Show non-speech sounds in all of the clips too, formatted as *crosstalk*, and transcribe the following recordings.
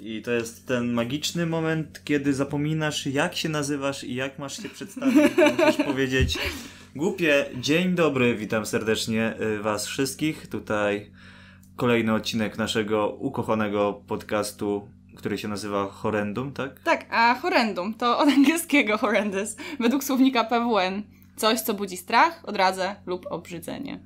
I to jest ten magiczny moment, kiedy zapominasz, jak się nazywasz i jak masz się przedstawić. Musisz powiedzieć głupie dzień dobry, witam serdecznie y, Was wszystkich. Tutaj kolejny odcinek naszego ukochanego podcastu, który się nazywa Horrendum, tak? Tak, a horrendum to od angielskiego horrendous, według słownika PWN. Coś, co budzi strach, odrazę lub obrzydzenie.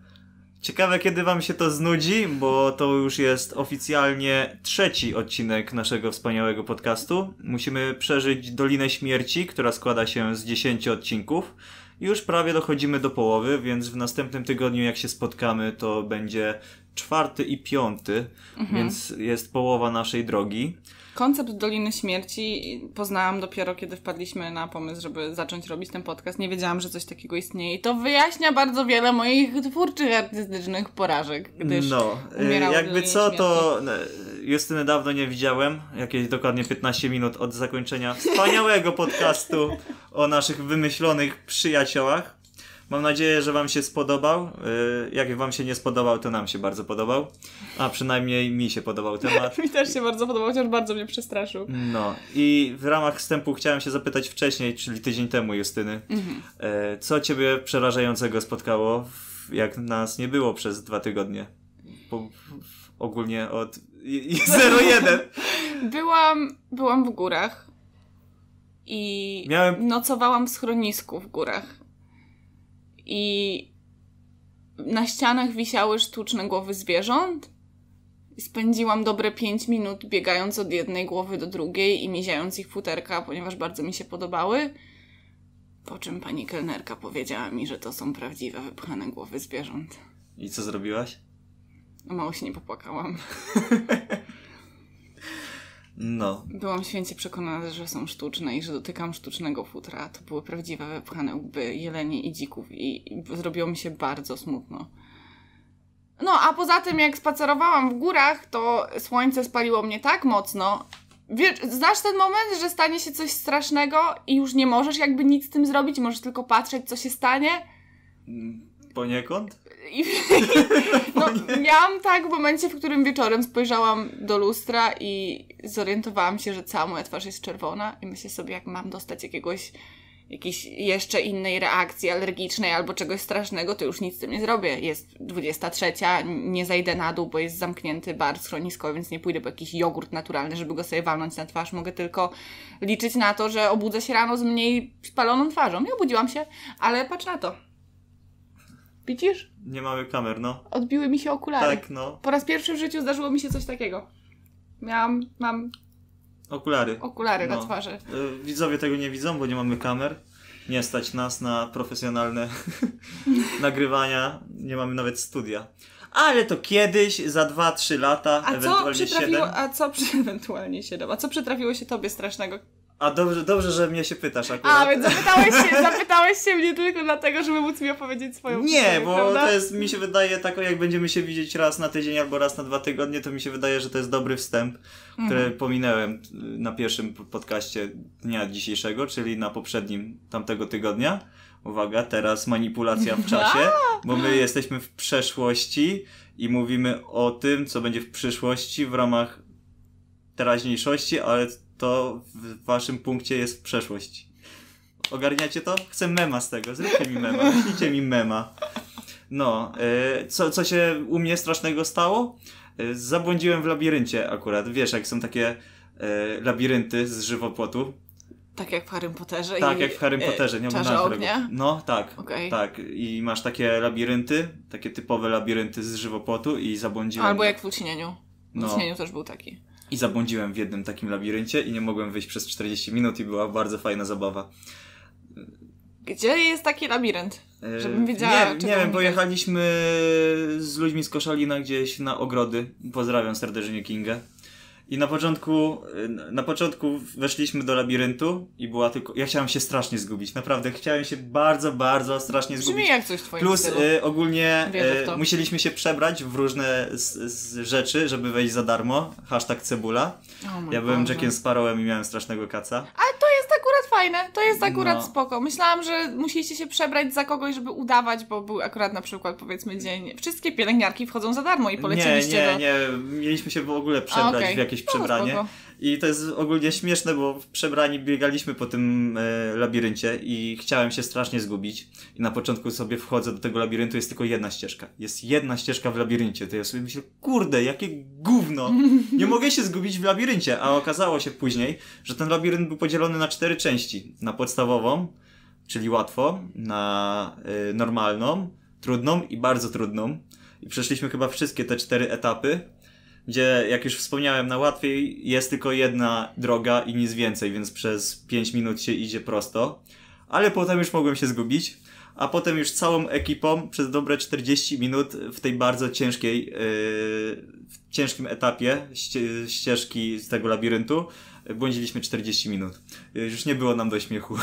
Ciekawe, kiedy Wam się to znudzi, bo to już jest oficjalnie trzeci odcinek naszego wspaniałego podcastu. Musimy przeżyć Dolinę Śmierci, która składa się z 10 odcinków. Już prawie dochodzimy do połowy, więc w następnym tygodniu, jak się spotkamy, to będzie czwarty i piąty, więc jest połowa naszej drogi. Koncept Doliny Śmierci poznałam dopiero, kiedy wpadliśmy na pomysł, żeby zacząć robić ten podcast. Nie wiedziałam, że coś takiego istnieje. I to wyjaśnia bardzo wiele moich twórczych, artystycznych porażek, gdyż No, y, jakby co, Śmierci. to y, Justyny dawno nie widziałem, jakieś dokładnie 15 minut od zakończenia wspaniałego podcastu o naszych wymyślonych przyjaciołach. Mam nadzieję, że Wam się spodobał. Y, Jak Wam się nie spodobał, to nam się bardzo podobał. A przynajmniej mi się podobał temat. *laughs* Mi też się bardzo podobał, chociaż bardzo mnie przestraszył. No i w ramach wstępu chciałem się zapytać wcześniej, czyli tydzień temu, Justyny, e, co Ciebie przerażającego spotkało, jak nas nie było przez dwa tygodnie? Po, ogólnie od i- i *laughs* 0-1. Byłam, byłam w górach i Miałem- nocowałam w schronisku w górach. I na ścianach wisiały sztuczne głowy zwierząt. I Spędziłam dobre 5 minut biegając od jednej głowy do drugiej i mieziając ich futerka, ponieważ bardzo mi się podobały. Po czym pani kelnerka powiedziała mi, że to są prawdziwe wypchane głowy zwierząt. I co zrobiłaś? Mało się nie popłakałam. *laughs* No. Byłam święcie przekonana, że są sztuczne i że dotykam sztucznego futra. To były prawdziwe wypchane łby jeleni i dzików i, i zrobiło mi się bardzo smutno. No, a poza tym jak spacerowałam w górach, to słońce spaliło mnie tak mocno. Wiesz, znasz ten moment, że stanie się coś strasznego i już nie możesz jakby nic z tym zrobić, możesz tylko patrzeć, co się stanie? Poniekąd? I, *laughs* no, miałam tak w momencie, w którym wieczorem spojrzałam do lustra i zorientowałam się, że cała moja twarz jest czerwona i myślę sobie, jak mam dostać jakiegoś jakiejś jeszcze innej reakcji alergicznej albo czegoś strasznego, to już nic z tym nie zrobię. Jest 23, nie zajdę na dół, bo jest zamknięty bar schroniskowy, więc nie pójdę po jakiś jogurt naturalny, żeby go sobie walnąć na twarz. Mogę tylko liczyć na to, że obudzę się rano z mniej spaloną twarzą. I obudziłam się, ale patrz na to. Widzisz? Nie mamy kamer, no. Odbiły mi się okulary. Tak, no. Po raz pierwszy w życiu zdarzyło mi się coś takiego. Miałam, mam Okulary. okulary na No. twarzy. Y, Widzowie tego nie widzą, bo nie mamy kamer. Nie stać nas na profesjonalne *laughs* nagrywania. Nie mamy nawet studia. Ale to kiedyś, za 2-3 lata, A co ewentualnie przytrafiło, 7. a co przy, *laughs* ewentualnie 7, a co przytrafiło się tobie strasznego? A dobrze, dobrze, że mnie się pytasz akurat. A, więc zapytałeś się, *laughs* zapytałeś się mnie tylko dlatego, żeby móc mi opowiedzieć swoją Nie, historię, bo prawda? to jest, mi się wydaje, tak jak będziemy się widzieć raz na tydzień albo raz na dwa tygodnie, to mi się wydaje, że to jest dobry wstęp, który Mhm. pominąłem y, na pierwszym podcaście dnia dzisiejszego, czyli na poprzednim tamtego tygodnia. Uwaga, teraz manipulacja w czasie, *laughs* bo my jesteśmy w przeszłości i mówimy o tym, co będzie w przyszłości w ramach teraźniejszości, ale to w waszym punkcie jest w przeszłości. Ogarniacie to? Chcę mema z tego. Zróbcie mi mema. Wyślijcie mi mema. No, y, co, co się u mnie strasznego stało? Y, zabłądziłem w labiryncie akurat. Wiesz, jak są takie y, labirynty z żywopłotu. Tak jak w Harrym Potterze Tak, i jak w Harry e, Potterze. Nie Czarze ognia. No, tak. Okej. Tak. I masz takie labirynty, takie typowe labirynty z żywopłotu i zabłądziłem. Albo jak w Lucinieniu. W No. Lucinieniu też był taki. I zabłądziłem w jednym takim labiryncie i nie mogłem wyjść przez 40 minut i była bardzo fajna zabawa. Gdzie jest taki labirynt? E, Żebym wiedziała, Nie, nie wiem, pojechaliśmy z ludźmi z Koszalina gdzieś na ogrody. Pozdrawiam serdecznie Kingę. I na początku, e, na początku weszliśmy do labiryntu i była tylko. Ja chciałem się strasznie zgubić. Naprawdę, chciałem się bardzo, bardzo strasznie Brzmi zgubić. jak coś twoim Plus e, ogólnie e, musieliśmy się przebrać w różne z, z rzeczy, żeby wejść za darmo. Hashtag cebula. Ja byłem Boże. Jackiem Sparrowem i miałem strasznego kaca. Ale to jest akurat fajne, to jest akurat No. spoko. Myślałam, że musieliście się przebrać za kogoś, żeby udawać, bo był akurat na przykład powiedzmy dzień. Wszystkie pielęgniarki wchodzą za darmo i Nie, polecieliście nie, do... nie. Mieliśmy się w ogóle przebrać A, okej. w jakieś No, przebranie. I to jest ogólnie śmieszne, bo w przebrani biegaliśmy po tym e, labiryncie i chciałem się strasznie zgubić. I na początku sobie wchodzę do tego labiryntu, jest tylko jedna ścieżka. Jest jedna ścieżka w labiryncie. To ja sobie myślę, kurde, jakie gówno! Nie mogę się zgubić w labiryncie. A okazało się później, że ten labirynt był podzielony na cztery części. Na podstawową, czyli łatwo, na y, normalną, trudną i bardzo trudną. I przeszliśmy chyba wszystkie te cztery etapy, gdzie, jak już wspomniałem, na łatwiej jest tylko jedna droga i nic więcej, więc przez 5 minut się idzie prosto. Ale potem już mogłem się zgubić. A potem już całą ekipą przez dobre 40 minut w tej bardzo ciężkiej, yy, w ciężkim etapie ście, ścieżki z tego labiryntu błądziliśmy 40 minut. Yy, Już nie było nam do śmiechu.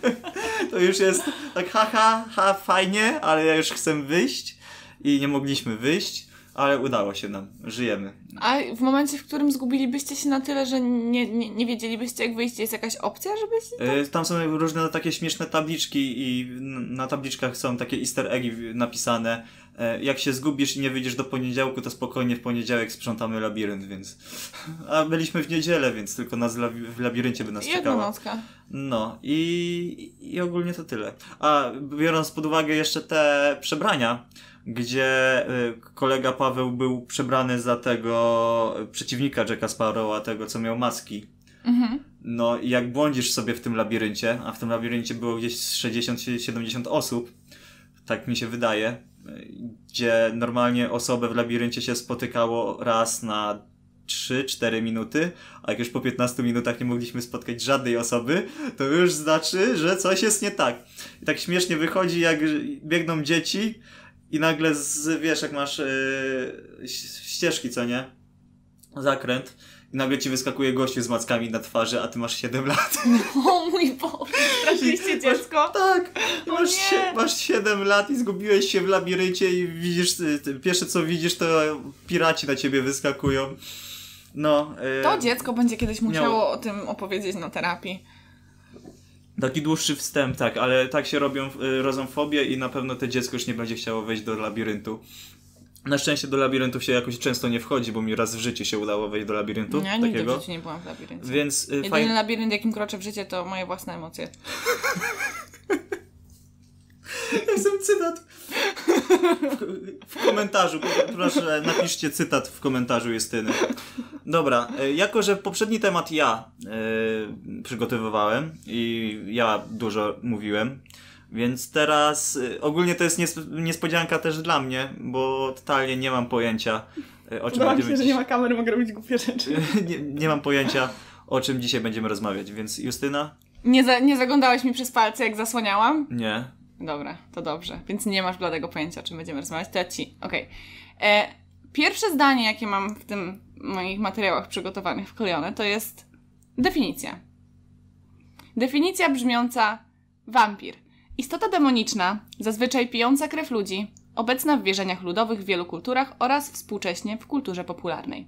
*laughs* to już jest tak ha, ha, ha, fajnie, ale ja już chcę wyjść i nie mogliśmy wyjść, ale udało się nam. Żyjemy. A w momencie, w którym zgubilibyście się na tyle, że nie, nie, nie wiedzielibyście jak wyjść, jest jakaś opcja, żebyście... Y, Tam są różne takie śmieszne tabliczki i na tabliczkach są takie easter eggi napisane. E, Jak się zgubisz i nie wyjdziesz do poniedziałku, to spokojnie w poniedziałek sprzątamy labirynt, więc... *laughs* A byliśmy w niedzielę, więc tylko nas w labiryncie by nas czekała. nocka. No i, i ogólnie to tyle. A biorąc pod uwagę jeszcze te przebrania, gdzie y, kolega Paweł był przebrany za tego y, przeciwnika Jacka Sparrowa, tego co miał maski. Mhm. No i jak błądzisz sobie w tym labiryncie, a w tym labiryncie było gdzieś z 60-70 osób, tak mi się wydaje, gdzie normalnie osobę w labiryncie się spotykało raz na 3-4 minuty, a jak już po 15 minutach nie mogliśmy spotkać żadnej osoby, to już znaczy, że coś jest nie tak. I tak śmiesznie wychodzi, jak biegną dzieci i nagle z, wiesz, jak masz yy, ścieżki, co nie? Zakręt. I nagle ci wyskakuje gościu z mackami na twarzy, a ty masz 7 *laughs* lat. O mój Boże, straszyliście dziecko? Tak, i O masz, nie. masz 7 lat i zgubiłeś się w labiryncie i widzisz, y, pierwsze co widzisz to piraci na ciebie wyskakują. No. y, To dziecko będzie kiedyś Miał- musiało o tym opowiedzieć na terapii. Taki dłuższy wstęp, tak, ale tak się robią, y, rodzą fobie i na pewno to dziecko już nie będzie chciało wejść do labiryntu. Na szczęście do labiryntów się jakoś często nie wchodzi, bo mi raz w życiu się udało wejść do labiryntu Ja nigdy w takiego. życiu nie byłam w labiryncie. Więc y, Jedyny fajnie. labirynt, jakim kroczę w życie, to moje własne emocje. *laughs* Jestem cytat. W, w komentarzu, proszę, napiszcie cytat w komentarzu Justyny. Dobra, y, jako że poprzedni temat ja y, przygotowywałem i ja dużo mówiłem, więc teraz y, ogólnie to jest nies niespodzianka też dla mnie, bo totalnie nie mam pojęcia y, o czym Podoba będziemy się, że nie ma kamery, mogę robić głupie rzeczy. *laughs* nie, nie mam pojęcia o czym dzisiaj będziemy rozmawiać, więc Justyna? Nie, za, nie zaglądałeś mi przez palce, jak zasłaniałam? Nie. Dobra, to dobrze. Więc nie masz bladego pojęcia, o czym będziemy rozmawiać. To ja ci. Okej. E, Pierwsze zdanie, jakie mam w tym moich materiałach przygotowanych wklejone, to jest definicja. Definicja brzmiąca wampir. Istota demoniczna, zazwyczaj pijąca krew ludzi, obecna w wierzeniach ludowych w wielu kulturach oraz współcześnie w kulturze popularnej.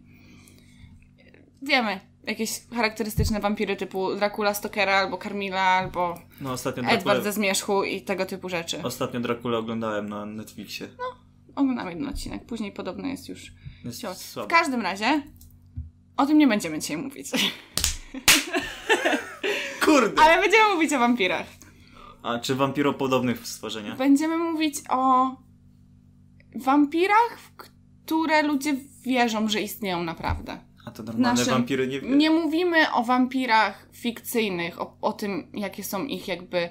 Wiemy, jakieś charakterystyczne wampiry typu Dracula Stokera, albo Carmilla, albo No ostatnio Edward Dracula, ze Zmierzchu i tego typu rzeczy. ostatnio Dracula oglądałem na Netflixie. Oglądam jeden odcinek, później podobno jest już Jest ciąg. W każdym razie o tym nie będziemy dzisiaj mówić. *laughs* Kurde! Ale będziemy mówić o wampirach. A czy wampiropodobnych stworzeniach? Będziemy mówić o wampirach, w które ludzie wierzą, że istnieją naprawdę. A to normalne naszym- wampiry nie. Nie mówimy o wampirach fikcyjnych, o, o tym, jakie są ich jakby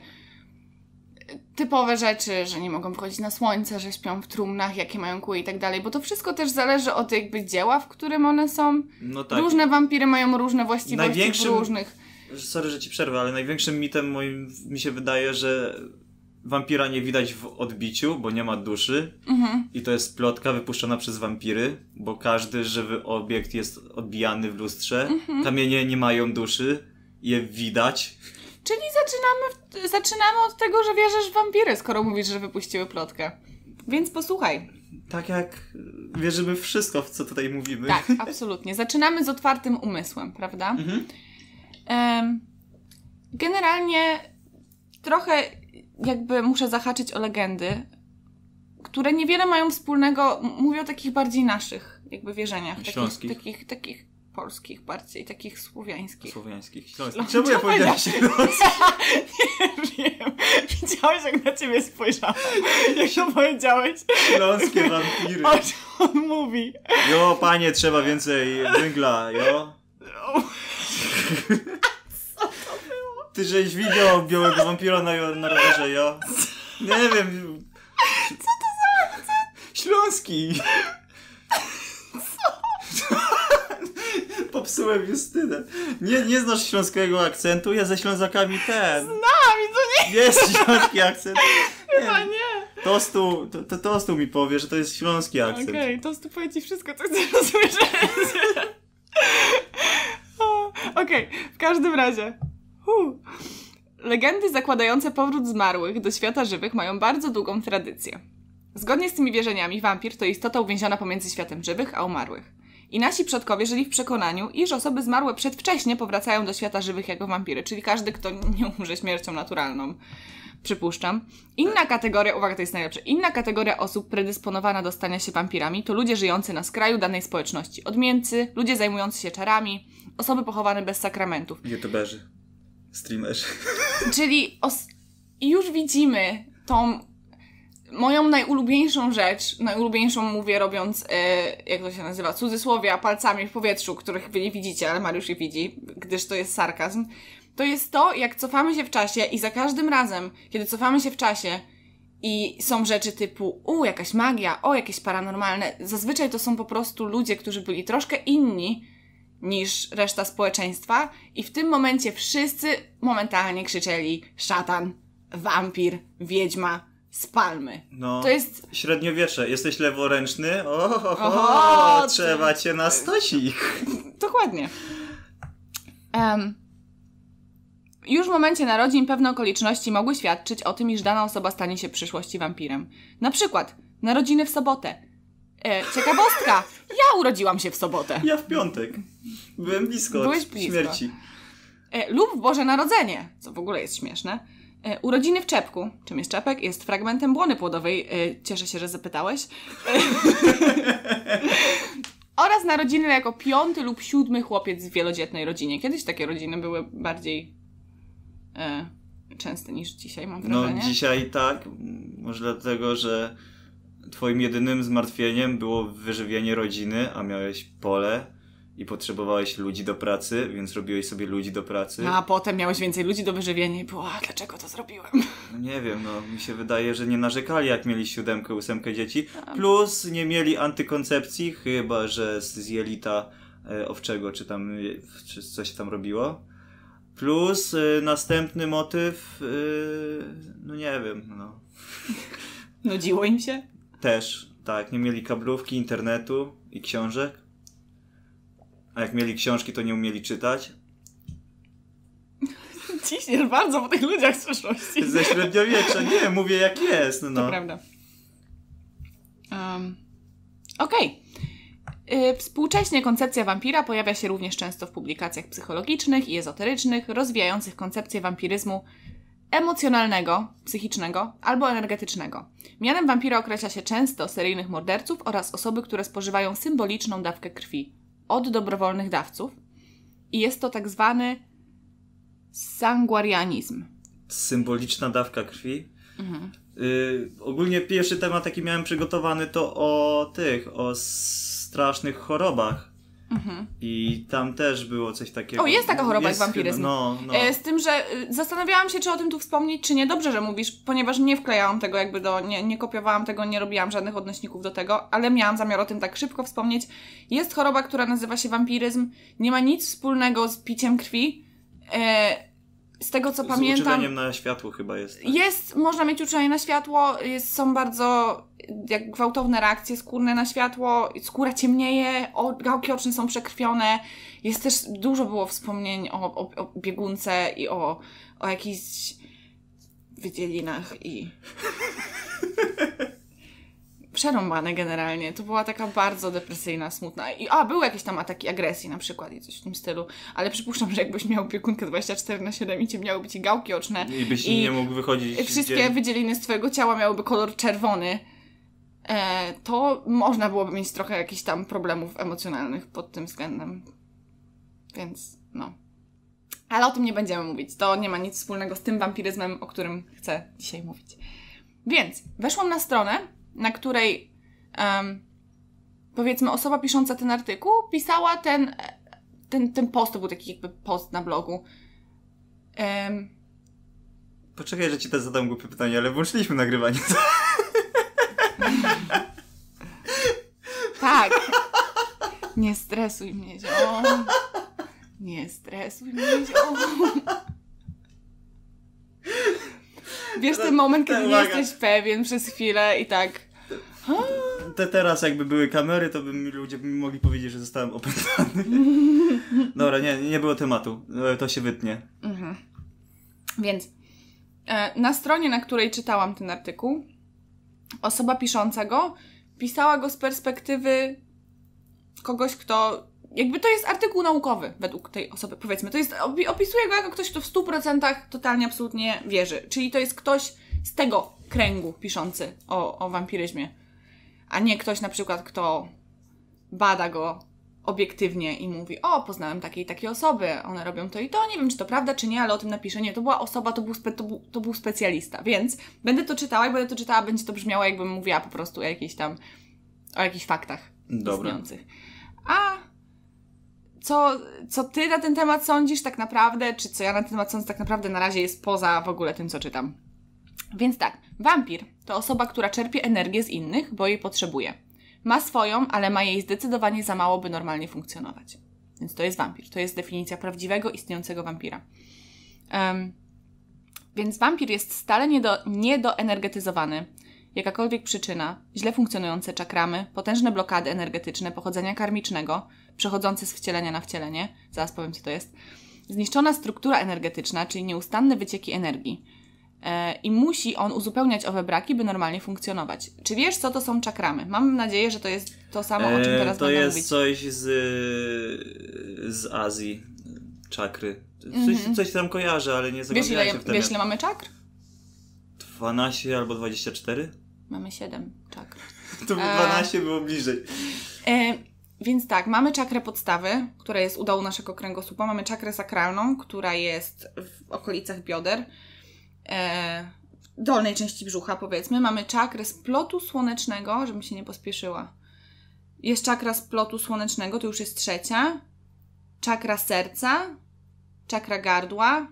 typowe rzeczy, że nie mogą wchodzić na słońce, że śpią w trumnach, jakie mają kły i tak dalej, bo to wszystko też zależy od jakby dzieła, w którym one są. No tak. Różne wampiry mają różne właściwości Największym- w różnych. Sorry, że ci przerwę, ale największym mitem moim mi się wydaje, że wampira nie widać w odbiciu, bo nie ma duszy. Mhm. I to jest plotka wypuszczona przez wampiry, bo każdy żywy obiekt jest odbijany w lustrze. Mhm. Kamienie nie mają duszy, je widać. Czyli zaczynamy, zaczynamy od tego, że wierzysz w wampiry, skoro mówisz, że wypuściły plotkę. Więc posłuchaj. Tak jak wierzymy w wszystko, w co tutaj mówimy. Tak, *laughs* absolutnie. Zaczynamy z otwartym umysłem, prawda? Mhm. Generalnie trochę jakby muszę zahaczyć o legendy, które niewiele mają wspólnego, mówię o takich bardziej naszych jakby wierzeniach. Takich, Śląskich. takich, takich polskich bardziej, takich słowiańskich. Słowiańskich. Śląskich. Ślą- Czemu ja Czemu powiedziałem śląski? *laughs* Nie wiem. Widziałeś, jak na ciebie spojrzałam. Jak to powiedziałeś? Śląskie wampiry. O czym on mówi? Jo, panie, trzeba więcej węgla, jo? *laughs* Ty żeś widział białego wampira na, na rowerze, jo? Nie wiem. Co to za Śląski. Popsułem Justynę. Nie, nie znasz śląskiego akcentu? Ja ze Ślązakami ten. Znam i to nie Jest śląski akcent. chyba Nie. nie. Tostu, to, to Tostu mi powie, że to jest śląski akcent. Okej, to stu powie ci wszystko, co chcesz usłyszeć. *laughs* Okej, w każdym razie. Legendy zakładające powrót zmarłych do świata żywych mają bardzo długą tradycję. Zgodnie z tymi wierzeniami, wampir to istota uwięziona pomiędzy światem żywych a umarłych. I nasi przodkowie żyli w przekonaniu, iż osoby zmarłe przedwcześnie powracają do świata żywych jako wampiry, czyli każdy, kto nie umrze śmiercią naturalną. Przypuszczam. Inna kategoria, uwaga, to jest najlepsze, inna kategoria osób predysponowana do stania się wampirami to ludzie żyjący na skraju danej społeczności. Odmieńcy, ludzie zajmujący się czarami, osoby pochowane bez sakramentów. YouTuberzy, streamerzy. *laughs* Czyli os- już widzimy tą moją najulubieńszą rzecz, najulubieńszą mówię robiąc, e, jak to się nazywa, cudzysłowia, palcami w powietrzu, których wy nie widzicie, ale Mariusz je widzi, gdyż to jest sarkazm, to jest to, jak cofamy się w czasie i za każdym razem, kiedy cofamy się w czasie i są rzeczy typu, u, jakaś magia, o, jakieś paranormalne, zazwyczaj to są po prostu ludzie, którzy byli troszkę inni niż reszta społeczeństwa i w tym momencie wszyscy momentalnie krzyczeli szatan, wampir, wiedźma, spalmy. No. To jest Średniowiecze. Jesteś leworęczny? Oho, ty- trzeba cię na stosik. *laughs* Dokładnie. Em, już w momencie narodzin pewne okoliczności mogły świadczyć o tym, iż dana osoba stanie się w przyszłości wampirem. Na przykład narodziny w sobotę. E, ciekawostka! Ja urodziłam się w sobotę. Ja w piątek. Byłem blisko Byłeś blisko. śmierci. E, lub w Boże Narodzenie, co w ogóle jest śmieszne. E, urodziny w czepku, czym jest czepek, jest fragmentem błony płodowej. E, cieszę się, że zapytałeś. *laughs* Oraz narodziny jako piąty lub siódmy chłopiec w wielodzietnej rodzinie. Kiedyś takie rodziny były bardziej e, częste niż dzisiaj, mam No wrażenie. dzisiaj tak. Może dlatego, że twoim jedynym zmartwieniem było wyżywienie rodziny, a miałeś pole i potrzebowałeś ludzi do pracy, więc robiłeś sobie ludzi do pracy. A potem miałeś więcej ludzi do wyżywienia i było, a dlaczego to zrobiłem? No nie wiem, no mi się wydaje, że nie narzekali jak mieli siódemkę, ósemkę dzieci. Plus nie mieli antykoncepcji, chyba że z jelita e, owczego, czy tam, e, czy coś tam robiło. Plus e, następny motyw, no nie wiem, no. *laughs* Nudziło im się? Też, tak, nie mieli kablówki, internetu i książek. A jak mieli książki, to nie umieli czytać. *laughs* Ciśniesz bardzo po tych ludziach z przeszłości. Ze średniowiecza, nie, mówię jak jest, To no. prawda. Um, Okej. Y, Współcześnie koncepcja wampira pojawia się również często w publikacjach psychologicznych i ezoterycznych, rozwijających koncepcję wampiryzmu emocjonalnego, psychicznego albo energetycznego. Mianem wampira określa się często seryjnych morderców oraz osoby, które spożywają symboliczną dawkę krwi od dobrowolnych dawców. I jest to tak zwany sanguarianizm. Symboliczna dawka krwi. Mhm. Y, ogólnie pierwszy temat, jaki miałem przygotowany, to o tych, o strasznych chorobach. Mhm. I tam też było coś takiego. O, jest taka choroba Jest jak wampiryzm. No, no. E, z tym, że y, zastanawiałam się, czy o tym tu wspomnieć, czy nie. Dobrze, że mówisz, ponieważ nie wklejałam tego jakby do, nie, nie kopiowałam tego, nie robiłam żadnych odnośników do tego, ale miałam zamiar o tym tak szybko wspomnieć. Jest choroba, która nazywa się wampiryzm. Nie ma nic wspólnego z piciem krwi. E, z tego, co Z pamiętam... uczuleniem na światło chyba jest. tak? Jest, można mieć uczulenie na światło, jest, są bardzo jak gwałtowne reakcje skórne na światło, skóra ciemnieje, o, gałki oczne są przekrwione. Jest też, dużo było wspomnień o, o, o biegunce i o, o jakichś wydzielinach i... *laughs* przerąbane generalnie. To była taka bardzo depresyjna, smutna. I, a, były jakieś tam ataki agresji na przykład i coś w tym stylu, ale przypuszczam, że jakbyś miał opiekunkę 24 na 7 i cię miały ci gałki oczne I byś I nie mógł wychodzić. wszystkie gdzie... wydzieliny z twojego ciała miałyby kolor czerwony, to można byłoby mieć trochę jakichś tam problemów emocjonalnych pod tym względem. Więc, no. Ale o tym nie będziemy mówić. To nie ma nic wspólnego z tym wampiryzmem, o którym chcę dzisiaj mówić. Więc weszłam na stronę, na której em, powiedzmy osoba pisząca ten artykuł pisała ten, e, ten, ten post, to był taki jakby post na blogu. Em, Poczekaj, że ci teraz zadam głupie pytanie, ale włączyliśmy nagrywanie. *laughs* tak. Nie stresuj mnie, ziom. Nie stresuj mnie, ziom. Wiesz ten moment, kiedy nie Uwaga. jesteś pewien przez chwilę i tak... Te teraz jakby były kamery, to by mi ludzie by mi mogli powiedzieć, że zostałem opętany. Dobra, nie, nie było tematu. E, To się wytnie. Mhm. Więc e, na stronie, na której czytałam ten artykuł, osoba pisząca go pisała go z perspektywy kogoś, kto. Jakby to jest artykuł naukowy według tej osoby, powiedzmy. To jest, opi- opisuje go jako ktoś, kto w 100% totalnie, absolutnie wierzy. Czyli to jest ktoś z tego kręgu piszący o, o wampiryzmie, a nie ktoś na przykład, kto bada go obiektywnie i mówi, o, poznałem takie i takie osoby, one robią to i to, nie wiem, czy to prawda, czy nie, ale o tym napiszę. Nie, to była osoba, to był, spe, to był, to był specjalista, więc będę to czytała i będę to czytała, będzie to brzmiało, jakbym mówiła po prostu o jakichś tam, o jakichś faktach Dobra. istniejących. A co, co ty na ten temat sądzisz tak naprawdę, czy co ja na ten temat sądzę tak naprawdę na razie jest poza w ogóle tym, co czytam. Więc tak, wampir to osoba, która czerpie energię z innych, bo jej potrzebuje. Ma swoją, ale ma jej zdecydowanie za mało, by normalnie funkcjonować. Więc to jest wampir. To jest definicja prawdziwego, istniejącego wampira. Em, więc wampir jest stale niedo, niedoenergetyzowany. Jakakolwiek przyczyna, źle funkcjonujące czakramy, potężne blokady energetyczne pochodzenia karmicznego, przechodzące z wcielenia na wcielenie, zaraz powiem co to jest, zniszczona struktura energetyczna, czyli nieustanne wycieki energii. E, I musi on uzupełniać owe braki, by normalnie funkcjonować. Czy wiesz, co to są czakramy? Mam nadzieję, że to jest to samo, o czym E, teraz to będę jest mówić. coś z, z Azji. Czakry. Coś, Mhm. coś tam kojarzę, ale nie Wiesz ile, się w temat. wiesz, ile mamy czakr? 12 albo 24? Mamy 7 czakr. *laughs* To by E. 12 było bliżej. E, więc tak, mamy czakrę podstawy, która jest u dołu naszego kręgosłupa. Mamy czakrę sakralną, która jest w okolicach bioder, e, w dolnej części brzucha powiedzmy. Mamy czakrę splotu słonecznego, żebym się nie pospieszyła. Jest czakra splotu słonecznego, to już jest trzecia. Czakra serca, czakra gardła,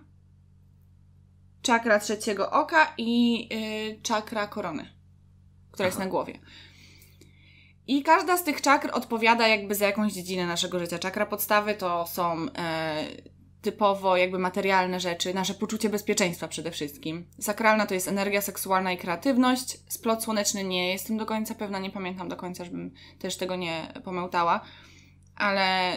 czakra trzeciego oka i y, czakra korony, która jest Aha. na głowie. I każda z tych czakr odpowiada jakby za jakąś dziedzinę naszego życia. Czakra podstawy to są e, typowo jakby materialne rzeczy, nasze poczucie bezpieczeństwa przede wszystkim. Sakralna to jest energia seksualna i kreatywność. Splot słoneczny nie jestem do końca pewna, nie pamiętam do końca, żebym też tego nie pomętała. Ale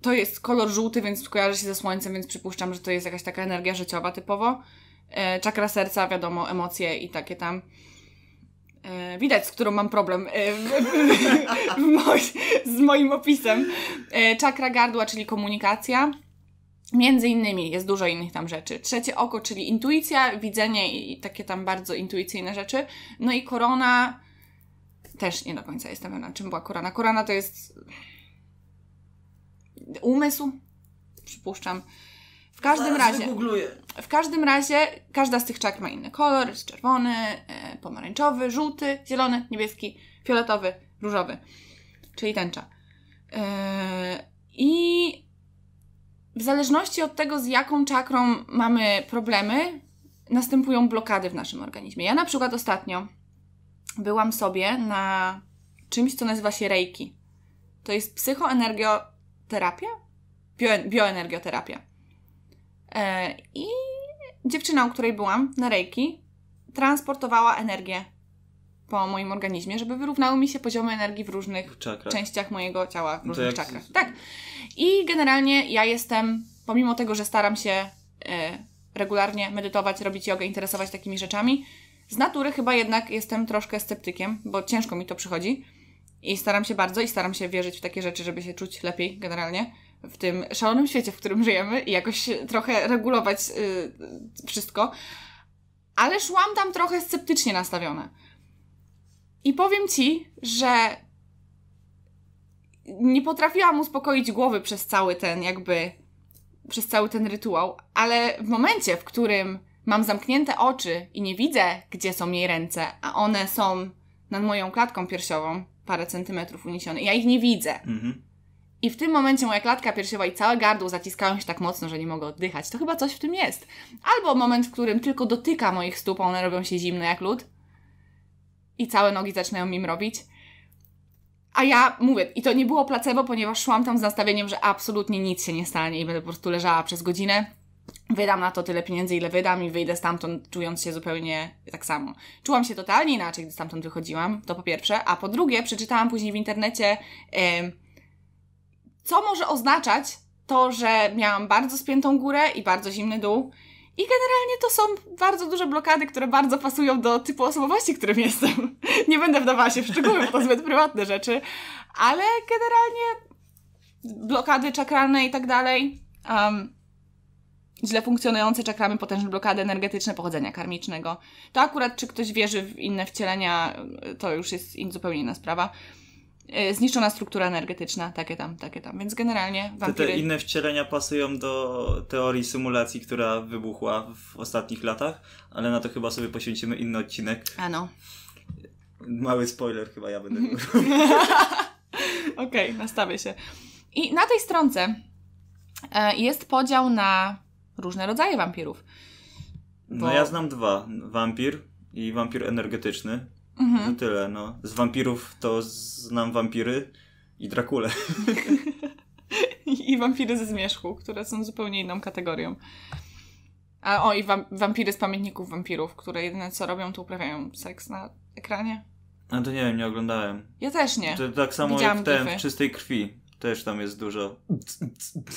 to jest kolor żółty, więc kojarzy się ze słońcem, więc przypuszczam, że to jest jakaś taka energia życiowa typowo. E, czakra serca, wiadomo, emocje i takie tam. E, widać, z którą mam problem e, w, w, w moi, z moim opisem. E, czakra gardła, czyli komunikacja. Między innymi jest dużo innych tam rzeczy. Trzecie oko, czyli intuicja, widzenie i takie tam bardzo intuicyjne rzeczy. No i korona. Też nie do końca jestem pewna, czym była korona. Korona to jest umysł, przypuszczam. W każdym razie. Googluję. W każdym razie każda z tych czakr ma inny kolor. Jest czerwony, e, pomarańczowy, żółty, zielony, niebieski, fioletowy, różowy. Czyli tęcza. E, I w zależności od tego, z jaką czakrą mamy problemy, następują blokady w naszym organizmie. Ja na przykład ostatnio byłam sobie na czymś, co nazywa się Reiki. To jest psychoenergioterapia? Bio, bioenergioterapia. E, I dziewczyna, u której byłam na Reiki, transportowała energię po moim organizmie, żeby wyrównały mi się poziomy energii w różnych Czakra. częściach mojego ciała, w To różnych jak- czakrach. Tak. I generalnie ja jestem, pomimo tego, że staram się e, regularnie medytować, robić jogę, interesować takimi rzeczami, Z natury chyba jednak jestem troszkę sceptykiem, bo ciężko mi to przychodzi. I staram się bardzo i staram się wierzyć w takie rzeczy, żeby się czuć lepiej generalnie w tym szalonym świecie, w którym żyjemy i jakoś trochę regulować yy, wszystko. Ale szłam tam trochę sceptycznie nastawiona. I powiem ci, że nie potrafiłam uspokoić głowy przez cały ten jakby przez cały ten rytuał, ale w momencie, w którym mam zamknięte oczy i nie widzę, gdzie są jej ręce, a one są nad moją klatką piersiową, parę centymetrów uniesione, ja ich nie widzę. Mhm. I w tym momencie moja klatka piersiowa i całe gardło zaciskają się tak mocno, że nie mogę oddychać. To chyba coś w tym jest. Albo moment, w którym tylko dotyka moich stóp, one robią się zimne jak lód i całe nogi zaczynają mi robić. A ja mówię, i to nie było placebo, ponieważ szłam tam z nastawieniem, że absolutnie nic się nie stanie i będę po prostu leżała przez godzinę. Wydam na to tyle pieniędzy, ile wydam, i wyjdę stamtąd czując się zupełnie tak samo. Czułam się totalnie inaczej, gdy stamtąd wychodziłam, to po pierwsze. A po drugie, przeczytałam później w internecie, yy, co może oznaczać to, że miałam bardzo spiętą górę i bardzo zimny dół. I generalnie to są bardzo duże blokady, które bardzo pasują do typu osobowości, którym jestem. *laughs* Nie będę wdawała się w szczegóły, bo to zbyt prywatne rzeczy, ale generalnie blokady czakralne i tak dalej, um, źle funkcjonujące czakramy, potężne blokady energetyczne pochodzenia karmicznego. To akurat, czy ktoś wierzy w inne wcielenia, to już jest zupełnie inna sprawa. E, zniszczona struktura energetyczna, takie tam, takie tam. Więc generalnie wampiry... Te, te inne wcielenia pasują do teorii symulacji, która wybuchła w ostatnich latach, ale na to chyba sobie poświęcimy inny odcinek. Ano. Mały spoiler chyba ja będę *laughs* Okej, okay, nastawię się. I na tej stronce e, jest podział na różne rodzaje wampirów. Bo... No ja znam dwa. Wampir i wampir energetyczny. Mhm. To tyle, no. Z wampirów to znam wampiry i Drakule. *laughs* I wampiry ze zmierzchu, które są zupełnie inną kategorią. A o, i wam wampiry z pamiętników wampirów, które jedyne co robią, to uprawiają seks na ekranie. A to nie wiem, nie oglądałem. Ja też nie. To tak samo Widziałam jak w ten, w czystej krwi. Też tam jest dużo.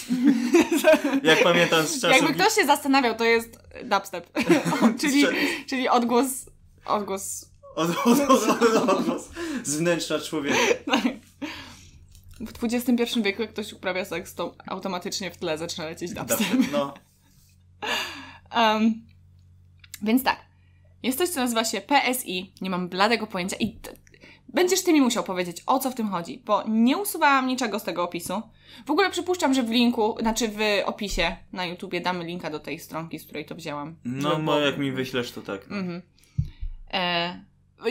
*laughs* jak pamiętam z czasów... Jakby ktoś się zastanawiał, to jest dubstep. *laughs* czyli, czyli odgłos, odgłos od, od, od, od, z wnętrza człowieka. Tak. W XXI wieku, jak ktoś uprawia seks, to automatycznie w tle zaczyna lecieć dubstep. *laughs* No. Um, więc tak. Jest coś, co nazywa się PSI. Nie mam bladego pojęcia i będziesz ty mi musiał powiedzieć, o co w tym chodzi, bo nie usuwałam niczego z tego opisu. W ogóle przypuszczam, że w linku, znaczy w opisie na YouTubie damy linka do tej stronki, z której to wzięłam. No, bo jak mi wyślesz, to tak. No. Mhm. E,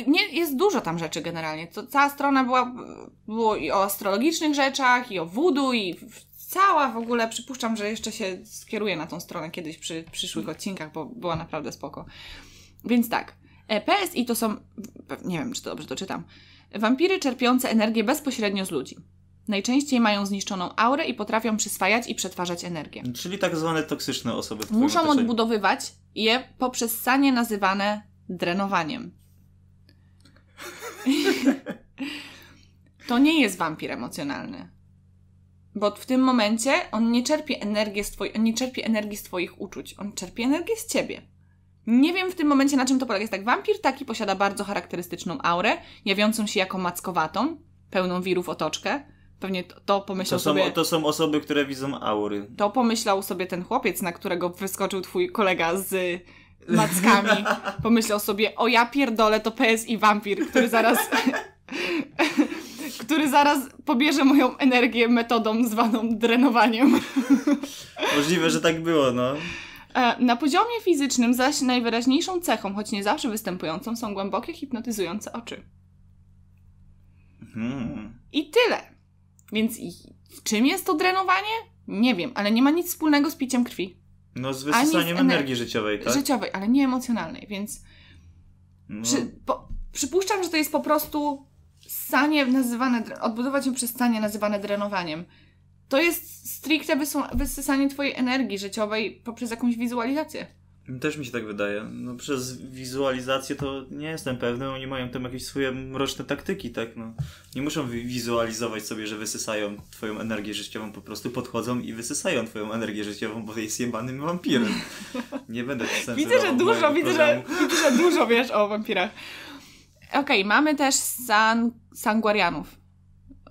nie, jest dużo tam rzeczy generalnie. To cała strona była było i o astrologicznych rzeczach, i o voodoo, i cała w ogóle, przypuszczam, że jeszcze się skieruję na tą stronę kiedyś przy przyszłych odcinkach, bo była naprawdę spoko. Więc tak, e, PSI to są, nie wiem, czy to dobrze to czytam, wampiry czerpiące energię bezpośrednio z ludzi. Najczęściej mają zniszczoną aurę i potrafią przyswajać i przetwarzać energię. Czyli tak zwane toksyczne osoby. Muszą odbudowywać je poprzez sanie nazywane drenowaniem. *laughs* to nie jest wampir emocjonalny. Bo w tym momencie on nie czerpie energii z, twoi- on nie czerpie energii z Twoich uczuć, on czerpie energię z Ciebie. Nie wiem w tym momencie na czym to polega. Jest tak, wampir taki posiada bardzo charakterystyczną aurę, jawiącą się jako mackowatą, pełną wirów otoczkę. Pewnie to, to pomyślał to są, sobie... To są osoby, które widzą aury. To pomyślał sobie ten chłopiec, na którego wyskoczył twój kolega z mackami. Pomyślał sobie, o ja pierdolę, to PSI wampir, który zaraz... *laughs* który zaraz pobierze moją energię metodą zwaną drenowaniem. Możliwe, że tak było, no. E, na poziomie fizycznym zaś najwyraźniejszą cechą, choć nie zawsze występującą, są głębokie, hipnotyzujące oczy. Hmm. I tyle. Więc czym jest to drenowanie? Nie wiem, ale nie ma nic wspólnego z piciem krwi. No z wysysaniem energii życiowej, tak? Życiowej, ale nie emocjonalnej, więc no. przy, po, przypuszczam, że to jest po prostu sanie nazywane, odbudować ją przez sanie nazywane drenowaniem. To jest stricte wysysanie twojej energii życiowej poprzez jakąś wizualizację. Też mi się tak wydaje. No, przez wizualizację to nie jestem pewny. Oni mają tam jakieś swoje mroczne taktyki, tak? No, nie muszą wi- wizualizować sobie, że wysysają twoją energię życiową. Po prostu podchodzą i wysysają twoją energię życiową, bo jest jebanym wampirem. Nie będę *laughs* Widzę, że dużo, widzę, że, widzę, że dużo wiesz o wampirach. Okej, mamy też san, sanguarianów.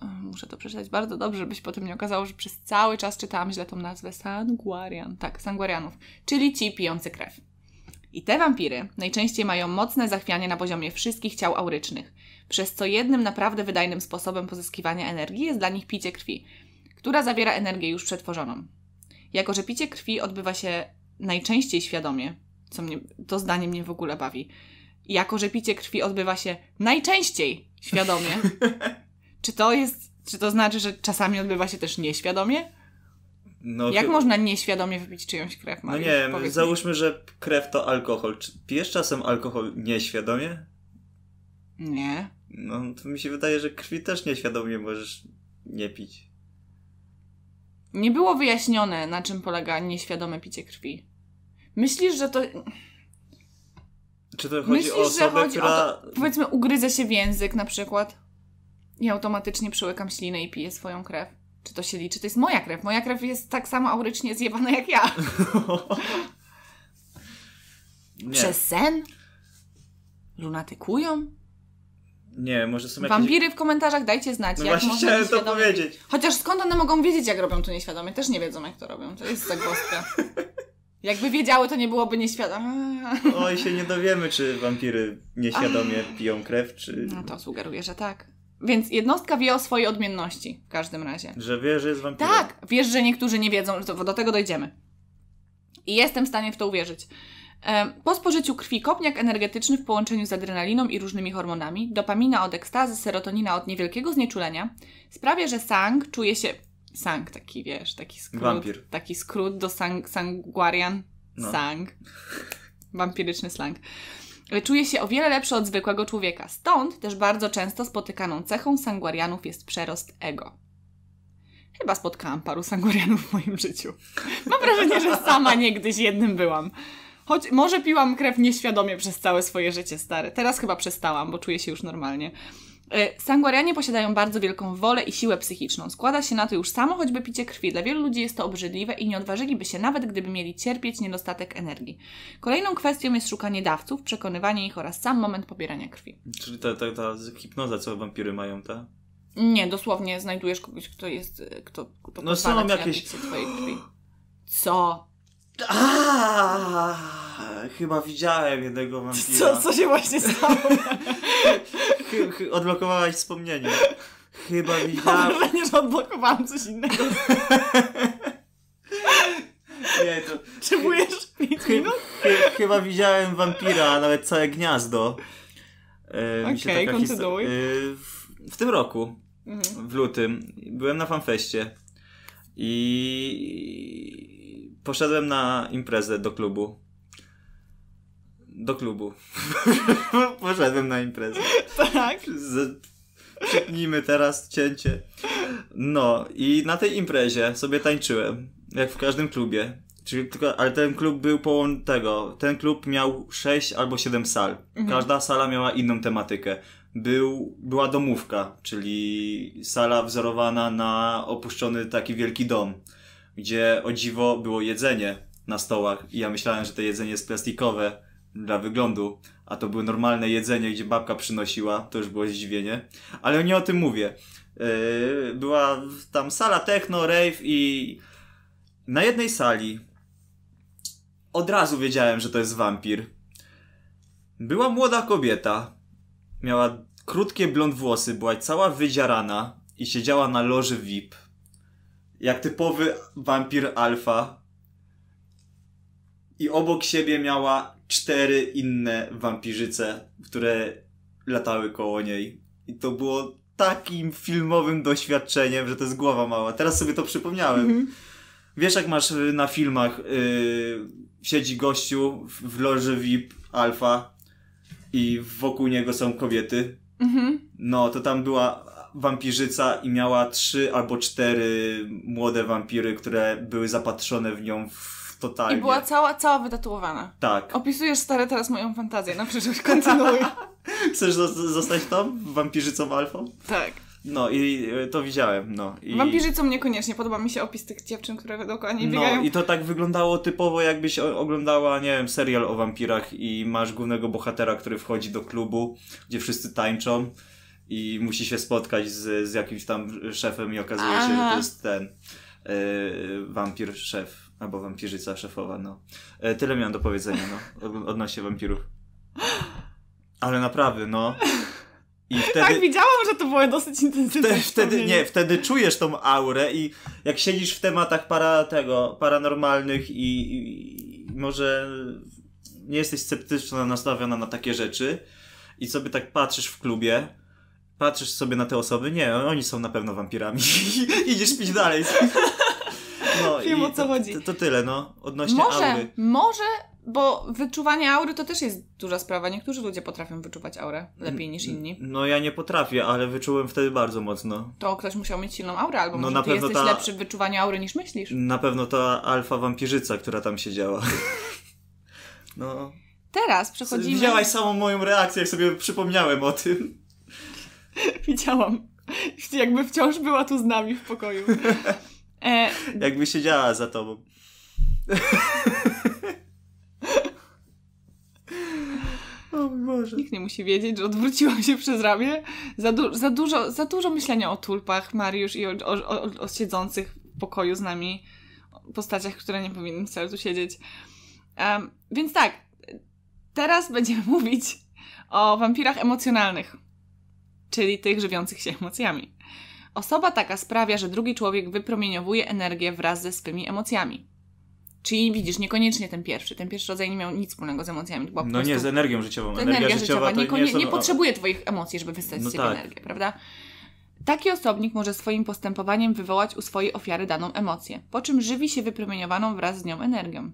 Muszę to przeczytać bardzo dobrze, żebyś potem nie okazało, że przez cały czas czytałam źle tą nazwę. Sanguarian. Tak, sanguarianów. Czyli ci pijący krew. I te wampiry najczęściej mają mocne zachwianie na poziomie wszystkich ciał aurycznych, przez co jednym naprawdę wydajnym sposobem pozyskiwania energii jest dla nich picie krwi, która zawiera energię już przetworzoną. Jako, że picie krwi odbywa się najczęściej świadomie, co mnie, to zdanie mnie w ogóle bawi. Jako, że picie krwi odbywa się najczęściej świadomie, *laughs* czy to jest, czy to znaczy, że czasami odbywa się też nieświadomie? No, Jak można nieświadomie wypić czyjąś krew, No Mariusz? nie wiem, Powiedz mi. załóżmy, że krew to alkohol. Czy pijesz czasem alkohol nieświadomie? Nie. No, to mi się wydaje, że krwi też nieświadomie możesz nie pić. Nie było wyjaśnione, na czym polega nieświadome picie krwi. Myślisz, że to... Czy to chodzi Myślisz, o że osobę, chodzi która... o to... Powiedzmy, ugryzę się w język na przykład i automatycznie przełykam ślinę i piję swoją krew. Czy to się liczy? To jest moja krew. Moja krew jest tak samo aurycznie zjebana jak ja. *laughs* Przez sen? Lunatykują? nie, może są jakieś... Wampiry w komentarzach dajcie znać, No jak można chciałem to powiedzieć. Chociaż skąd one mogą wiedzieć, jak robią to nieświadomie? Też nie wiedzą, jak to robią. To jest zagwozdka. Jakby wiedziały, to nie byłoby nieświadome. Oj, się nie dowiemy, czy wampiry nieświadomie piją krew, czy... No to sugeruję, że tak. Więc jednostka wie o swojej odmienności w każdym razie. Że wie, że jest wampirem. Tak, wiesz, że niektórzy nie wiedzą, do tego dojdziemy. I jestem w stanie w to uwierzyć. Po spożyciu krwi kopniak energetyczny w połączeniu z adrenaliną i różnymi hormonami, dopamina od ekstazy, serotonina od niewielkiego znieczulenia, sprawia, że sang czuje się... Sang, taki wiesz, taki skrót. Wampir. Taki skrót do sang, sanguarian. No. Sang. Wampiryczny slang. Czuje się o wiele lepszy od zwykłego człowieka. Stąd też bardzo często spotykaną cechą sanguarianów jest przerost ego. Chyba spotkałam paru sanguarianów w moim życiu. Mam wrażenie, że sama niegdyś jednym byłam. Choć może piłam krew nieświadomie przez całe swoje życie, stare. Teraz chyba przestałam, bo czuję się już normalnie. E, Sanguarianie posiadają bardzo wielką wolę i siłę psychiczną. Składa się na to już samo choćby picie krwi. Dla wielu ludzi jest to obrzydliwe i nie odważyliby się nawet, gdyby mieli cierpieć niedostatek energii. Kolejną kwestią jest szukanie dawców, przekonywanie ich oraz sam moment pobierania krwi. Czyli ta, ta, ta hipnoza, co wampiry mają, ta? Nie, dosłownie znajdujesz kogoś, kto jest, e, kto, kto No są jakieś- twojej krwi. Co? A, chyba widziałem jednego wampira. Co, co się właśnie stało? Odblokowałaś wspomnienie. Chyba Mam widziałem... wrażenie, że odblokowałam coś innego. Nie, to... Potrzebujesz 5 Chy, minut? chy, chyba widziałem wampira, a nawet całe gniazdo. Się Okej, taka kontynuuj. e, w, w tym roku, Mhm. w lutym, byłem na fanfeście i poszedłem na imprezę do klubu. Do klubu. *laughs* poszedłem na imprezę. Tak. Przypnijmy teraz cięcie. No i na tej imprezie sobie tańczyłem, jak w każdym klubie. Czyli tylko, ale ten klub był połączony tego. Ten klub miał 6 albo 7 sal. Każda sala miała inną tematykę. Był, była domówka, czyli sala wzorowana na opuszczony taki wielki dom, gdzie o dziwo było jedzenie na stołach. I ja myślałem, że to jedzenie jest plastikowe dla wyglądu, a to było normalne jedzenie, gdzie babka przynosiła. To już było zdziwienie. Ale nie o tym mówię. Yy, była tam sala techno, rave i na jednej sali od razu wiedziałem, że to jest wampir. Była młoda kobieta. Miała krótkie blond włosy, była cała wydzierana i siedziała na loży VIP. Jak typowy wampir alfa. I obok siebie miała cztery inne wampirzyce, które latały koło niej. I to było takim filmowym doświadczeniem, że to jest głowa mała. Teraz sobie to przypomniałem. Mhm. Wiesz, jak masz y, na filmach, yy, siedzi gościu w, loży VIP alfa i wokół niego są kobiety. Mhm. No, to tam była wampirzyca i miała trzy albo cztery młode wampiry, które były zapatrzone w nią w totalnie. I była cała, cała wytatuowana. Tak. Opisujesz stary teraz moją fantazję na przyszłość, kontynuuj. *laughs* Chcesz zo- zostać tam? Wampirzycą alfą? tak. No i y, to widziałem, no. I... Wampirzycą niekoniecznie, podoba mi się opis tych dziewczyn, które dookoła niej No biegają. i to tak wyglądało typowo jakbyś oglądała, nie wiem, serial o wampirach i masz głównego bohatera, który wchodzi do klubu, gdzie wszyscy tańczą i musi się spotkać z, z jakimś tam szefem i okazuje się, że Aha. to jest ten yy, wampir szef, albo wampirzyca szefowa, no. E, tyle miałem do powiedzenia, no, od, odnośnie wampirów. Ale naprawdę, no. I *laughs* wtedy... Tak, widziałam, że to było dosyć intensywne. Wtedy, wtedy, nie, wtedy czujesz tą aurę i jak siedzisz w tematach para tego, paranormalnych i, i, i może nie jesteś sceptyczna nastawiona na takie rzeczy i sobie tak patrzysz w klubie, patrzysz sobie na te osoby, nie, oni są na pewno wampirami. *laughs* Idziesz pić dalej. No *laughs* Wiem, o co to, chodzi. To, to tyle, no, odnośnie Może, aury. może, bo wyczuwanie aury to też jest duża sprawa. Niektórzy ludzie potrafią wyczuwać aurę lepiej niż inni. No ja nie potrafię, ale wyczułem wtedy bardzo mocno. To ktoś musiał mieć silną aurę, albo No, może na ty pewno jesteś ta- lepszy w wyczuwaniu aury niż myślisz. Na pewno ta alfa wampirzyca, która tam siedziała. No. Teraz przechodzimy... Widziałaś samą moją reakcję, jak sobie przypomniałem o tym. *laughs* Widziałam. Jakby wciąż była tu z nami w pokoju. *laughs* E, Jakby siedziała za tobą. *laughs* o Boże. nikt nie musi wiedzieć, że odwróciłam się przez ramię. Za, du- za, dużo, za dużo myślenia o tulpach, Mariusz i o, o, o, o siedzących w pokoju z nami postaciach, które nie powinny wcale tu siedzieć. Em, więc tak, teraz będziemy *laughs* mówić o wampirach emocjonalnych, czyli tych żywiących się emocjami. Osoba taka sprawia, że drugi człowiek wypromieniowuje energię wraz ze swymi emocjami. Czyli widzisz, niekoniecznie ten pierwszy. Ten pierwszy rodzaj nie miał nic wspólnego z emocjami. No nie, prostu z energią życiową. Energia, energia życiowa to nie, nie, nie, są... nie potrzebuje Twoich emocji, żeby wystać No z siebie tak. energię, prawda? Taki osobnik może swoim postępowaniem wywołać u swojej ofiary daną emocję, po czym żywi się wypromieniowaną wraz z nią energią.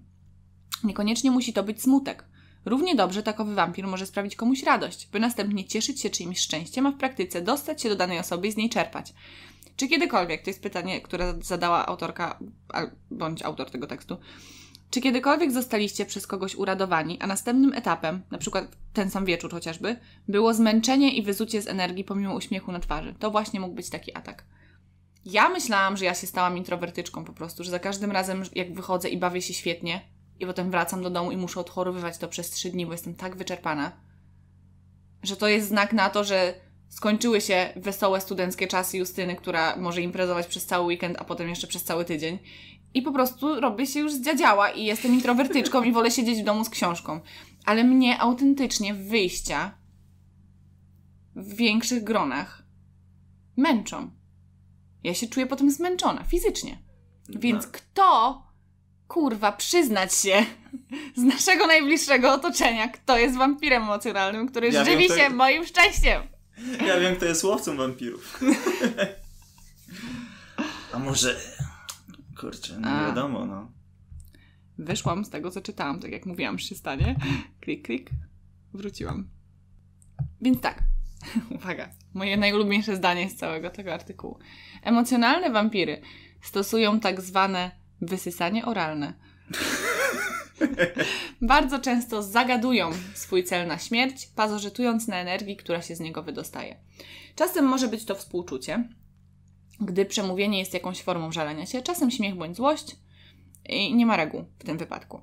Niekoniecznie musi to być smutek. Równie dobrze takowy wampir może sprawić komuś radość, by następnie cieszyć się czyimś szczęściem, a w praktyce dostać się do danej osoby i z niej czerpać. Czy kiedykolwiek, to jest pytanie, które zadała autorka, bądź autor tego tekstu, czy kiedykolwiek zostaliście przez kogoś uradowani, a następnym etapem, na przykład ten sam wieczór chociażby, było zmęczenie i wyzucie z energii pomimo uśmiechu na twarzy? To właśnie mógł być taki atak. Ja myślałam, że ja się stałam introwertyczką po prostu, że za każdym razem jak wychodzę i bawię się świetnie i potem wracam do domu i muszę odchorowywać to przez trzy dni, bo jestem tak wyczerpana, że to jest znak na to, że skończyły się wesołe studenckie czasy Justyny, która może imprezować przez cały weekend, a potem jeszcze przez cały tydzień. I po prostu robię się już zdziadziała i jestem introwertyczką i wolę siedzieć w domu z książką. Ale mnie autentycznie wyjścia w większych gronach męczą. Ja się czuję potem zmęczona fizycznie. Więc No. kto, kurwa, przyznać się z naszego najbliższego otoczenia, kto jest wampirem emocjonalnym, który Ja wiem, żywi to- się moim szczęściem? Ja wiem, kto jest łowcą wampirów. *laughs* A może... Kurczę, nie A. wiadomo, no. Wyszłam z tego, co czytałam, tak jak mówiłam przy stanie. Klik, klik. Wróciłam. Więc tak. *laughs* Uwaga. Moje najulubieńsze zdanie z całego tego artykułu. Emocjonalne wampiry stosują tak zwane wysysanie oralne. Bardzo często zagadują swój cel na śmierć, pasożytując na energii, która się z niego wydostaje. Czasem może być to współczucie, gdy przemówienie jest jakąś formą żalenia się, czasem śmiech bądź złość, i nie ma reguł w tym wypadku.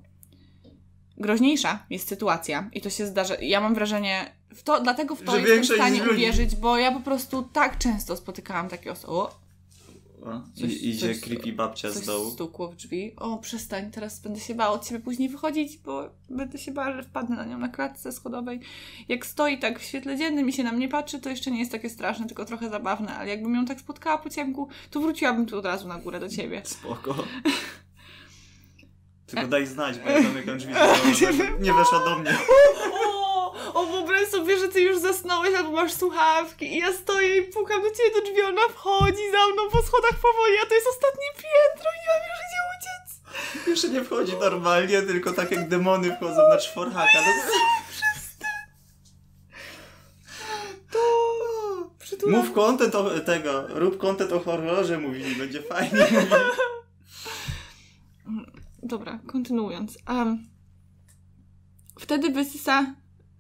Groźniejsza jest sytuacja i to się zdarza. Ja mam wrażenie, w to, dlatego w to Że jestem w stanie uwierzyć, bo ja po prostu tak często spotykałam takie osoby. O, Coś- i, idzie coś- creepy babcia coś z dołu. stukło w drzwi. O, przestań, teraz będę się bała od ciebie później wychodzić, bo będę się bała, że wpadnę na nią na klatce schodowej. Jak stoi tak w świetle dziennym i się na mnie patrzy, to jeszcze nie jest takie straszne, tylko trochę zabawne, ale jakbym ją tak spotkała po ciemku, to wróciłabym tu od razu na górę do ciebie. *laughs* Spoko. *laughs* Tylko daj znać, bo ja zamykam drzwi, *laughs* nie weszła do mnie. O, wyobraź sobie, że ty już zasnąłeś albo masz słuchawki i ja stoję i pukam do ciebie do drzwi, ona wchodzi za mną po schodach powoli, a to jest ostatnie piętro i nie mam już gdzie uciec. Jeszcze nie wchodzi normalnie, tylko tak jak demony wchodzą na czworhaka. No, To... Przy Kultura. Mów content o tego, rób content o horrorze, mówili, będzie fajnie. Dobra, kontynuując. Um, wtedy wysysa.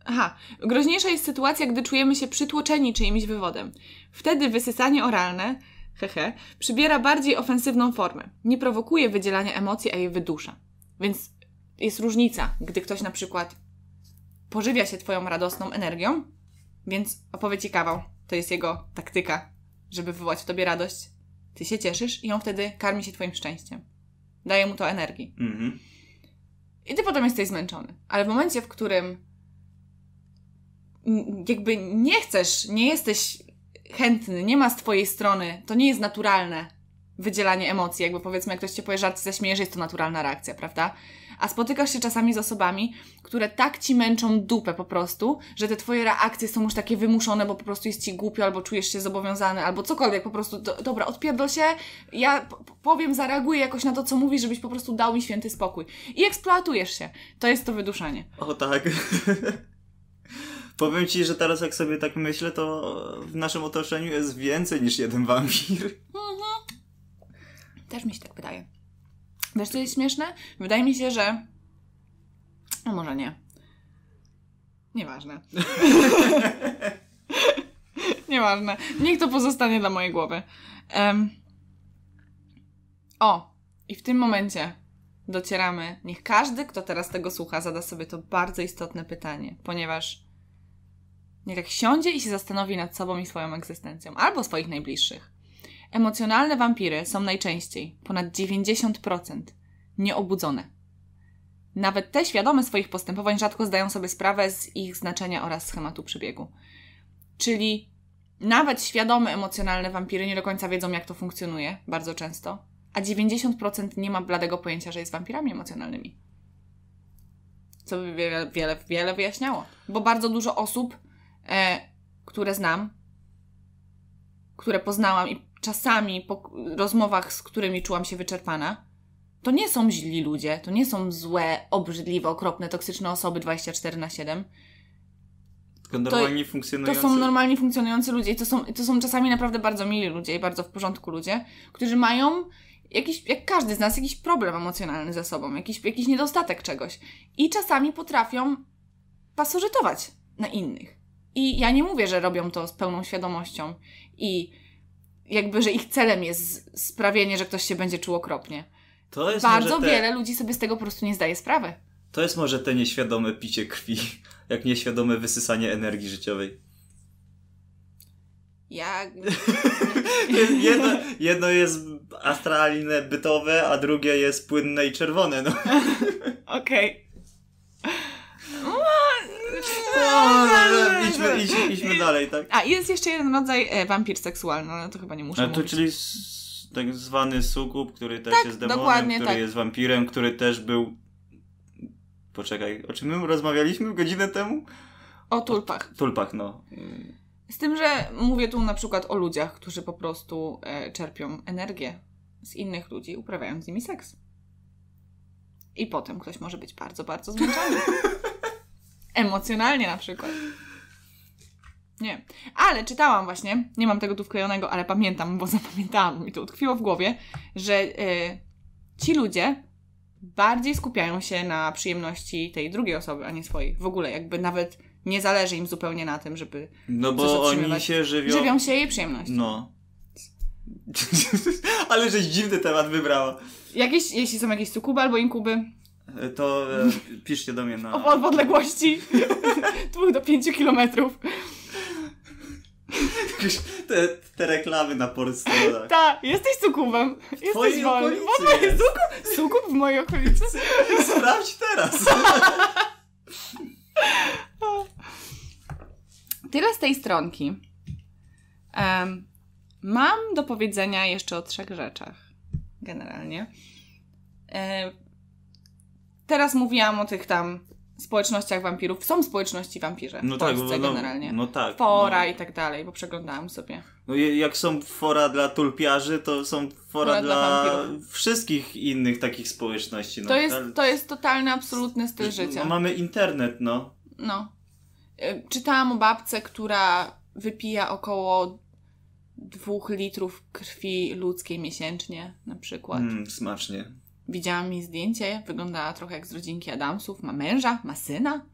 Aha, groźniejsza jest sytuacja, gdy czujemy się przytłoczeni czyimś wywodem. Wtedy wysysanie oralne, hehe, przybiera bardziej ofensywną formę. Nie prowokuje wydzielania emocji, a je wydusza. Więc jest różnica, gdy ktoś na przykład pożywia się Twoją radosną energią, więc opowie Ci kawał. To jest jego taktyka, żeby wywołać w Tobie radość. Ty się cieszysz i on wtedy karmi się Twoim szczęściem. Daje mu to energii. Mhm. I ty potem jesteś zmęczony. Ale w momencie, w którym jakby nie chcesz, nie jesteś chętny, nie ma z twojej strony, to nie jest naturalne wydzielanie emocji. Jakby powiedzmy, jak ktoś cię powie żart, zaśmieje, że jest to naturalna reakcja, prawda? A spotykasz się czasami z osobami, które tak ci męczą dupę po prostu, że te twoje reakcje są już takie wymuszone, bo po prostu jest ci głupio, albo czujesz się zobowiązany, albo cokolwiek, po prostu, do, dobra, odpierdol się, ja powiem, zareaguję jakoś na to, co mówisz, żebyś po prostu dał mi święty spokój. I eksploatujesz się. To jest to wyduszanie. O tak. *laughs* Powiem ci, że teraz jak sobie tak myślę, to w naszym otoczeniu jest więcej niż jeden wampir. Też mi się tak wydaje. Wiesz, co jest śmieszne? Wydaje mi się, że... No może nie. Nieważne. *laughs* Nieważne. Niech to pozostanie dla mojej głowy. Em. O! I w tym momencie docieramy. Niech każdy, kto teraz tego słucha, zada sobie to bardzo istotne pytanie, ponieważ niech tak siądzie i się zastanowi nad sobą i swoją egzystencją, albo swoich najbliższych. Emocjonalne wampiry są najczęściej, ponad 90%, nieobudzone. Nawet te świadome swoich postępowań rzadko zdają sobie sprawę z ich znaczenia oraz schematu przebiegu. Czyli nawet świadome emocjonalne wampiry nie do końca wiedzą, jak to funkcjonuje, bardzo często, a 90% nie ma bladego pojęcia, że jest wampirami emocjonalnymi. Co by wiele, wiele, wiele wyjaśniało. Bo bardzo dużo osób, e, które znam, które poznałam i czasami po rozmowach, z którymi czułam się wyczerpana, to nie są źli ludzie, to nie są złe, obrzydliwe, okropne, toksyczne osoby 24 na 7. Tylko normalnie To funkcjonujący. są normalnie funkcjonujący ludzie i to są, to są czasami naprawdę bardzo mili ludzie i bardzo w porządku ludzie, którzy mają jakiś, jak każdy z nas, jakiś problem emocjonalny ze sobą, jakiś, jakiś niedostatek czegoś. I czasami potrafią pasożytować na innych. I ja nie mówię, że robią to z pełną świadomością i jakby, że ich celem jest sprawienie, że ktoś się będzie czuł okropnie. To jest Bardzo te, wiele ludzi sobie z tego po prostu nie zdaje sprawy. To jest może te nieświadome picie krwi, *laughs* jak nieświadome wysysanie energii życiowej. Ja... *laughs* Jedno, jedno jest astralne, bytowe, a drugie jest płynne i czerwone. No. *laughs* Okej. No, dalej, tak? A, jest jeszcze jeden rodzaj e, wampir seksualny, ale to chyba nie muszę Ale to mówić. czyli s- tak zwany sukub, który też Tak, jest demonem, dokładnie który tak. jest wampirem, który też był... Poczekaj, o czym my rozmawialiśmy godzinę temu? O tulpach. Tulpach, no. Z tym, że mówię tu na przykład o ludziach, którzy po prostu e, czerpią energię z innych ludzi, uprawiając z nimi seks. I potem ktoś może być bardzo, bardzo zmęczony. *laughs* Emocjonalnie na przykład. Nie. Ale czytałam właśnie, nie mam tego tu wklejonego, ale pamiętam, bo *laughs* zapamiętałam, mi to utkwiło w głowie, że e, ci ludzie bardziej skupiają się na przyjemności tej drugiej osoby, a nie swojej. W ogóle jakby nawet nie zależy im zupełnie na tym, żeby No bo oni się żywią... żywią się jej przyjemnością. No. *laughs* Ale żeś dziwny temat wybrała. Jakieś, jeśli są jakieś sukuby albo inkuby E, To e, piszcie do mnie na... o, *laughs* w odległości 2 do 5 kilometrów. Te, te reklamy na Polsce. Ta, jesteś sukubem. Jesteś wolny. W ogóle jest. Sukub, sukub w mojej okolicy. *laughs* Sprawdź teraz. Tyle z tej stronki. Em, mam do powiedzenia jeszcze o trzech rzeczach. Generalnie. E, teraz mówiłam o tych tam społecznościach wampirów. Są społeczności wampirze w No tak, Polsce no, generalnie. no tak. Fora no. i tak dalej, bo przeglądałam sobie. No jak są fora dla tulpiarzy, to są fora, Fora dla dla, wszystkich innych takich społeczności. No, To jest, to jest totalny, absolutny styl życia. No, mamy internet, no. No. Y, Czytałam o babce, która wypija około dwóch litrów krwi ludzkiej miesięcznie na przykład. Mm, smacznie. Widziałam jej zdjęcie, wyglądała trochę jak z rodzinki Adamsów. Ma męża, ma syna.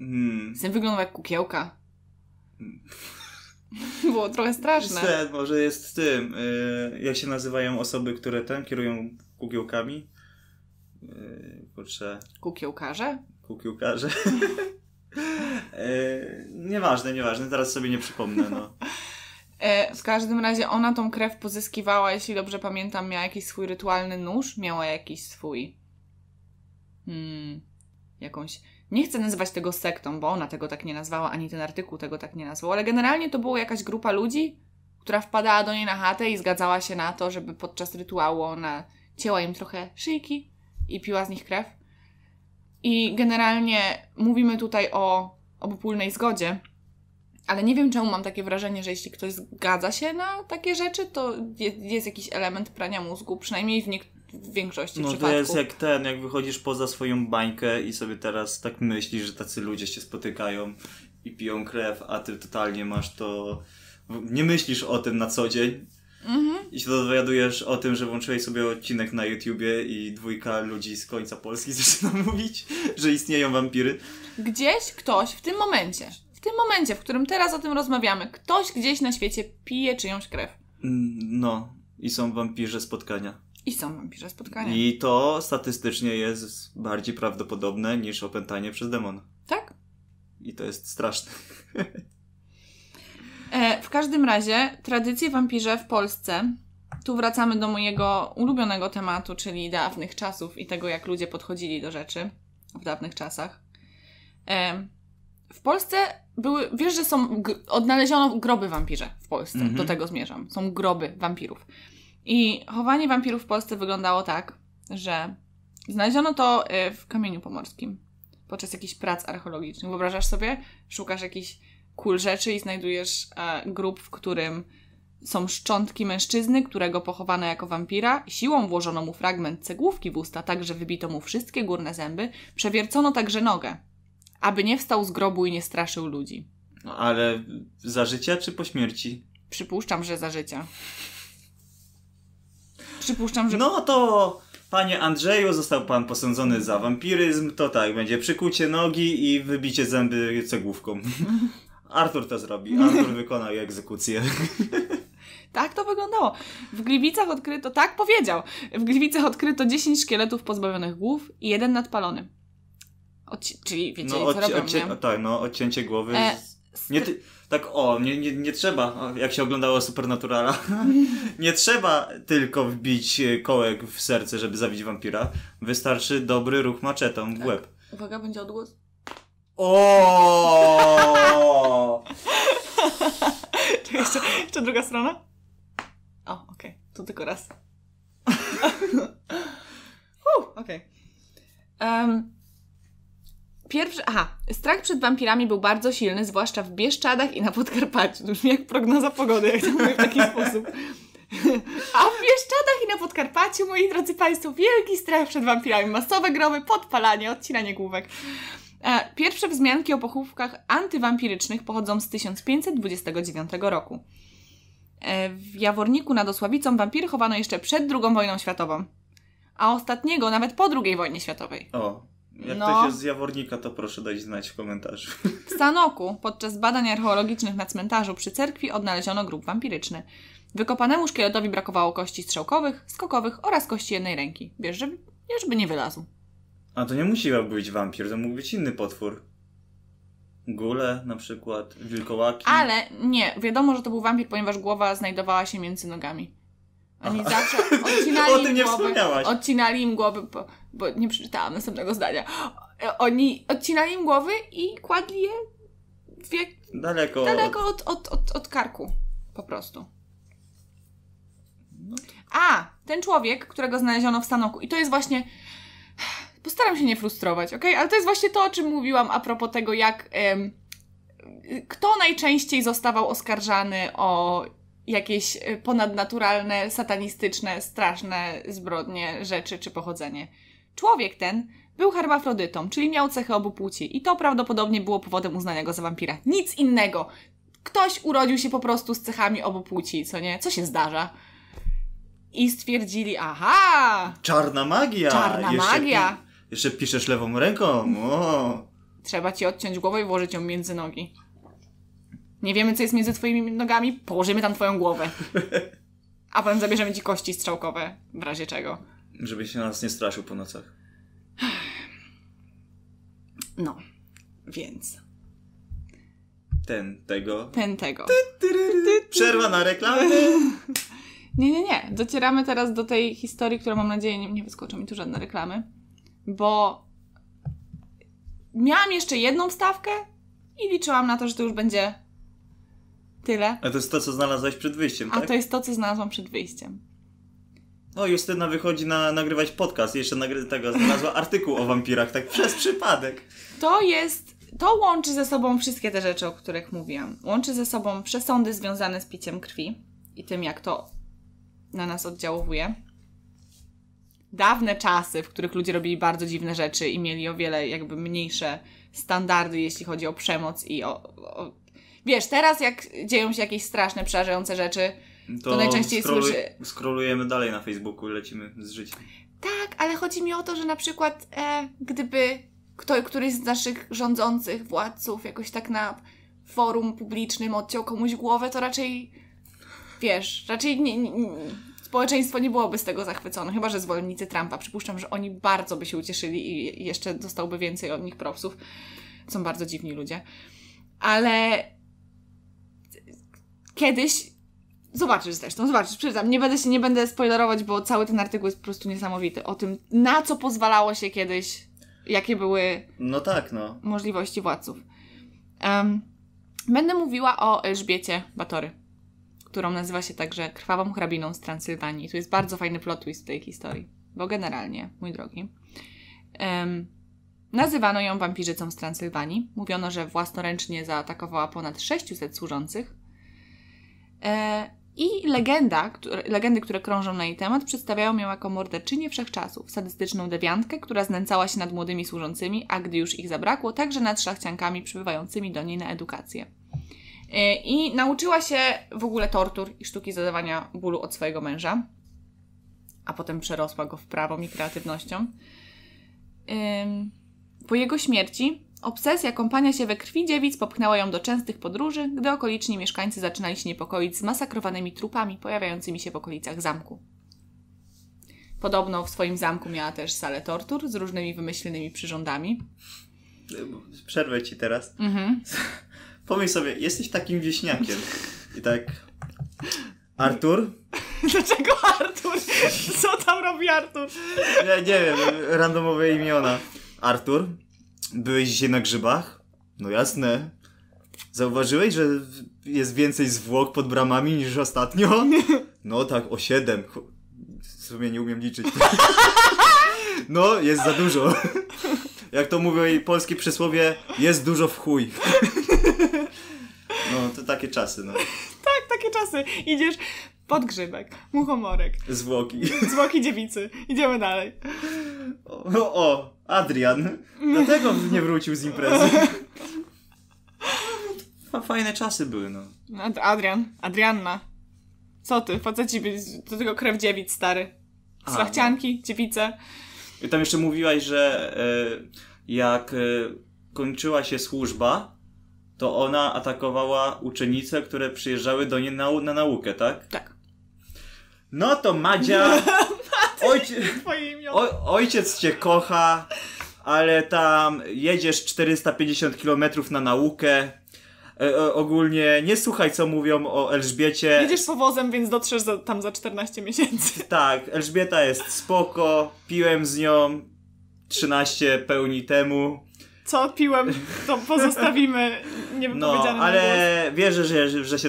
Mm. Syn wyglądał jak kukiełka. *laughs* Było trochę straszne. Sen, może jest tym. y, jak się nazywają osoby, które ten kierują kukiełkami? Yy, kurczę, Kukiełkarze? kukiełkarze. *laughs* y, nieważne, nieważne, teraz sobie nie przypomnę. No. *laughs* E, w każdym razie ona tą krew pozyskiwała, jeśli dobrze pamiętam, miała jakiś swój rytualny nóż, miała jakiś swój. Hmm, jakąś. Nie chcę nazywać tego sektą, bo ona tego tak nie nazwała, ani ten artykuł tego tak nie nazwał, ale generalnie to była jakaś grupa ludzi, która wpadała do niej na chatę i zgadzała się na to, żeby podczas rytuału ona cięła im trochę szyjki i piła z nich krew. I generalnie mówimy tutaj o obopólnej zgodzie, ale nie wiem, czemu mam takie wrażenie, że jeśli ktoś zgadza się na takie rzeczy, to je- jest jakiś element prania mózgu, przynajmniej w, w większości no to przypadków. jest jak ten, jak wychodzisz poza swoją bańkę i sobie teraz tak myślisz, że tacy ludzie się spotykają i piją krew, a ty totalnie masz to... Nie myślisz o tym na co dzień, Mhm. I się dowiadujesz o tym, że włączyłeś sobie odcinek na YouTubie i dwójka ludzi z końca Polski *laughs* zaczyna mówić, że istnieją wampiry. Gdzieś ktoś w tym momencie, w tym momencie, w którym teraz o tym rozmawiamy, ktoś gdzieś na świecie pije czyjąś krew. Mm, No, i są wampirze spotkania. I są wampirze spotkania. I to statystycznie jest bardziej prawdopodobne niż opętanie przez demona. Tak? I to jest straszne. *laughs* E, w każdym razie, tradycje wampirze w Polsce. Tu wracamy do mojego ulubionego tematu, czyli dawnych czasów i tego, jak ludzie podchodzili do rzeczy w dawnych czasach. E, w Polsce były, wiesz, że są, odnaleziono groby wampirze w Polsce, Mhm. do tego zmierzam. Są groby wampirów. I chowanie wampirów w Polsce wyglądało tak, że znaleziono to e, w kamieniu pomorskim podczas jakichś prac archeologicznych. Wyobrażasz sobie? Szukasz jakichś kul rzeczy i znajdujesz e, grób, w którym są szczątki mężczyzny, którego pochowano jako wampira. Siłą włożono mu fragment cegłówki w usta, tak że wybito mu wszystkie górne zęby. Przewiercono także nogę, aby nie wstał z grobu i nie straszył ludzi. No, ale za życia czy po śmierci? Przypuszczam, że za życia. Przypuszczam, że No to, panie Andrzeju, został pan posądzony za wampiryzm. To tak, będzie przykucie nogi i wybicie zęby cegłówką. *laughs* Artur to zrobi. Artur wykona egzekucję. *laughs* Tak to wyglądało. W Gliwicach odkryto, tak powiedział, w Gliwicach odkryto 10 szkieletów pozbawionych głów i jeden nadpalony. Odci- czyli wiecie, No, co odci- robią, nie? tak, no, odcięcie głowy. E, z- Nie tak o, nie, nie, nie trzeba, jak się oglądało Supernaturala, *laughs* nie trzeba tylko wbić e, kołek w serce, żeby zabić wampira. Wystarczy dobry ruch maczetą Tak. w łeb. Uwaga, będzie odgłos. O! *laughs* Czekaj, jeszcze, jeszcze druga strona. O, okej, to tylko raz. *laughs* okej. Em, Pierwszy, aha, strach przed wampirami był bardzo silny, zwłaszcza w Bieszczadach i na Podkarpaciu. To *laughs* brzmi jak prognoza pogody, jak to mówię w taki *laughs* sposób. A w Bieszczadach i na Podkarpaciu, moi drodzy Państwo, wielki strach przed wampirami. Masowe groby, podpalanie, odcinanie główek. E, Pierwsze wzmianki o pochówkach antywampirycznych pochodzą z 1529 roku. E, W Jaworniku nad Osławicą wampiry chowano jeszcze przed II wojną światową, a ostatniego nawet po II wojnie światowej. O, jak No. ktoś jest z Jawornika, to proszę dać znać w komentarzu. *laughs* W Sanoku podczas badań archeologicznych na cmentarzu przy cerkwi odnaleziono grób wampiryczny. Wykopanemu szkieletowi brakowało kości strzałkowych, skokowych oraz kości jednej ręki. Wiesz, żeby, nie, żeby nie wylazł. A to nie musi być wampir, to mógł być inny potwór. Gule na przykład, wilkołaki. Ale nie, wiadomo, że to był wampir, ponieważ głowa znajdowała się między nogami. Oni Aha. zawsze *laughs* odcinali O im tym nie głowy, wspomniałaś. odcinali im głowy, bo, bo nie przeczytałam następnego zdania. Oni odcinali im głowy i kładli je dwie, Daleko. daleko od, od, od, od karku. Po prostu. No. A, ten człowiek, którego znaleziono w Stanoku. I to jest właśnie. Postaram się nie frustrować, ok? Ale to jest właśnie to, o czym mówiłam a propos tego, jak. kto najczęściej zostawał oskarżany o jakieś e, ponadnaturalne, satanistyczne, straszne zbrodnie, rzeczy czy pochodzenie. Człowiek ten był hermafrodytą, czyli miał cechę obu płci i to prawdopodobnie było powodem uznania go za wampira. Nic innego. ktoś urodził się po prostu z cechami obu płci, co nie? Co się zdarza? I stwierdzili, aha, Czarna magia! Czarna jeszcze magia. Pi- jeszcze piszesz lewą ręką. O. trzeba ci odciąć głowę i włożyć ją między nogi. Nie wiemy, co jest między twoimi nogami, położymy tam twoją głowę. *laughs* A potem zabierzemy ci kości strzałkowe, w razie czego. Żeby się nas nie straszył po nocach. *sighs* No, więc Ten, tego. ten tego. Przerwa na reklamę. *laughs* Nie, nie, nie. Docieramy teraz do tej historii, która mam nadzieję nie, nie wyskoczą mi tu żadne reklamy, bo miałam jeszcze jedną wstawkę i liczyłam na to, że to już będzie tyle. A to jest to, co znalazłeś przed wyjściem, A tak? to jest to, co znalazłam przed wyjściem. O, Justyna wychodzi na nagrywać podcast. Jeszcze nagry tego znalazła artykuł o wampirach, tak przez przypadek. To jest. To łączy ze sobą wszystkie te rzeczy, o których mówiłam. Łączy ze sobą przesądy związane z piciem krwi i tym, jak to na nas oddziałuje. Dawne czasy, w których ludzie robili bardzo dziwne rzeczy i mieli o wiele jakby mniejsze standardy, jeśli chodzi o przemoc i o. o... Wiesz, teraz jak dzieją się jakieś straszne, przerażające rzeczy, To najczęściej słyszy- Skrolujemy dalej na Facebooku i lecimy z życiem. Tak, ale chodzi mi o to, że na przykład e, gdyby kto, któryś z naszych rządzących władców jakoś tak na forum publicznym odciął komuś głowę, to raczej wiesz, raczej nie, nie, nie, społeczeństwo nie byłoby z tego zachwycone, chyba że zwolennicy Trumpa. Przypuszczam, że oni bardzo by się ucieszyli i jeszcze dostałby więcej od nich propsów. Są bardzo dziwni ludzie. Ale kiedyś Zobaczysz zresztą, zobaczysz, przeczytam. Nie będę się, nie będę spoilerować, bo cały ten artykuł jest po prostu niesamowity. O tym, na co pozwalało się kiedyś, jakie były No tak, no. możliwości władców. Em, będę mówiła o Elżbiecie Batory, którą nazywa się także krwawą hrabiną z Transylwanii. Tu jest bardzo fajny plot twist w tej historii, bo generalnie, mój drogi, em, nazywano ją wampirzycą z Transylwanii. Mówiono, że własnoręcznie zaatakowała ponad 600 służących. E, I legenda, które, legendy, które krążą na jej temat, przedstawiają ją jako morderczynię wszechczasów, sadystyczną dewiantkę, która znęcała się nad młodymi służącymi, a gdy już ich zabrakło, także nad szlachciankami przybywającymi do niej na edukację. E, I nauczyła się w ogóle tortur i sztuki zadawania bólu od swojego męża, a potem przerosła go wprawą i kreatywnością. Po jego śmierci obsesja kąpania się we krwi dziewic popchnęła ją do częstych podróży, gdy okoliczni mieszkańcy zaczynali się niepokoić zmasakrowanymi trupami pojawiającymi się w okolicach zamku. Podobno w swoim zamku miała też salę tortur z różnymi wymyślnymi przyrządami. Przerwę ci teraz. Mhm. *laughs* Pomyśl sobie, jesteś takim wieśniakiem. I tak... Artur? *laughs* Dlaczego Artur? Co tam robi Artur? Ja nie wiem, randomowe imiona. Artur? Byłeś dzisiaj na grzybach? No jasne. Zauważyłeś, że jest więcej zwłok pod bramami niż ostatnio? *laughs* No tak, o siedem. W sumie nie umiem liczyć. *laughs* No, jest za dużo. Jak to mówią jej polskie przysłowie, jest dużo w chuj. No, to takie czasy, no. *laughs* Tak, takie czasy. Idziesz pod grzybek, muchomorek, Zwłoki. zwłoki dziewicy. Idziemy dalej. O, o, Adrian. Dlatego nie wrócił z imprezy. Fa- Fajne czasy były, no. Ad- Adrian, Adrianna. Co ty? Faceci do tego krew dziewic, stary. Szlachcianki, dziewice. I tam jeszcze mówiłaś, że e, jak e, kończyła się służba, to ona atakowała uczennice, które przyjeżdżały do niej na, na naukę, tak? Tak. No to Madzia, *laughs* ojcie, *laughs* Twoje imię. oj, ojciec cię kocha, ale tam jedziesz 450 km na naukę. E, ogólnie nie słuchaj, co mówią o Elżbiecie. Jedziesz powozem, więc dotrzesz za, tam za 14 miesięcy. *laughs* Tak, Elżbieta jest spoko, piłem z nią 13 pełni temu. Co piłem, to pozostawimy No, niewypowiedziane głos. ale wierzę, że, że się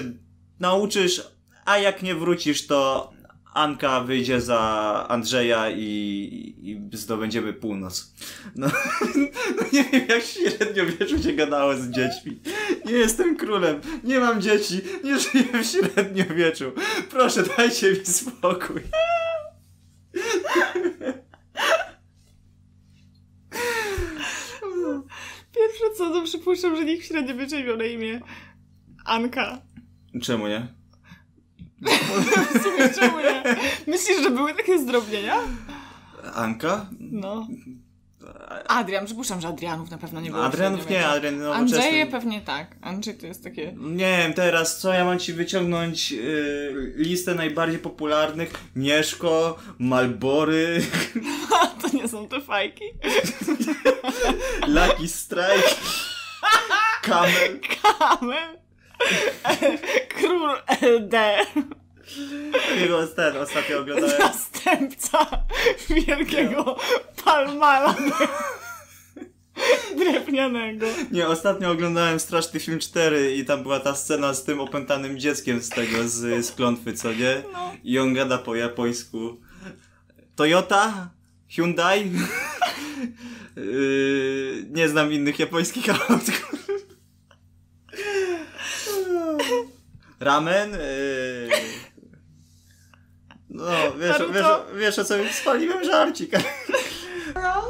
nauczysz, a jak nie wrócisz, to Anka wyjdzie za Andrzeja i, i zdobędziemy północ. No, *laughs* no nie wiem, jak w średniowieczu się gadało z dziećmi. Nie jestem królem, nie mam dzieci, nie żyję w średniowieczu. Proszę, dajcie mi spokój. Pierwsze co, to przypuszczam, że nikt w średniowieczu miał na imię Anka. Czemu nie? W sumie czemu nie? Myślisz, że były takie zdrobnienia? Anka? No. Adrian, przypuszczam, że Adrianów na pewno nie było. Adrianów nie, Adrian no, Andrzeje pewnie tak. Andrzej to jest takie... Nie wiem, teraz co ja mam ci wyciągnąć yy, listę najbardziej popularnych? Mieszko, Malbory, *laughs* to nie są te fajki? Lucky Strike, Camel. *laughs* Kamel. *laughs* Król LD. Jego ten ostatnio oglądałem. Następca wielkiego palmala drewnianego. Nie, ostatnio oglądałem Straszny Film 4 i tam była ta scena z tym opętanym dzieckiem z tego, z, z klątwy, co nie? No. I on gada po japońsku. Toyota? Hyundai? yy, *laughs* nie znam innych japońskich aut. Ramen? Yy... No, wiesz, wiesz, Naruto? wiesz o co spaliłem żarcik. Bro?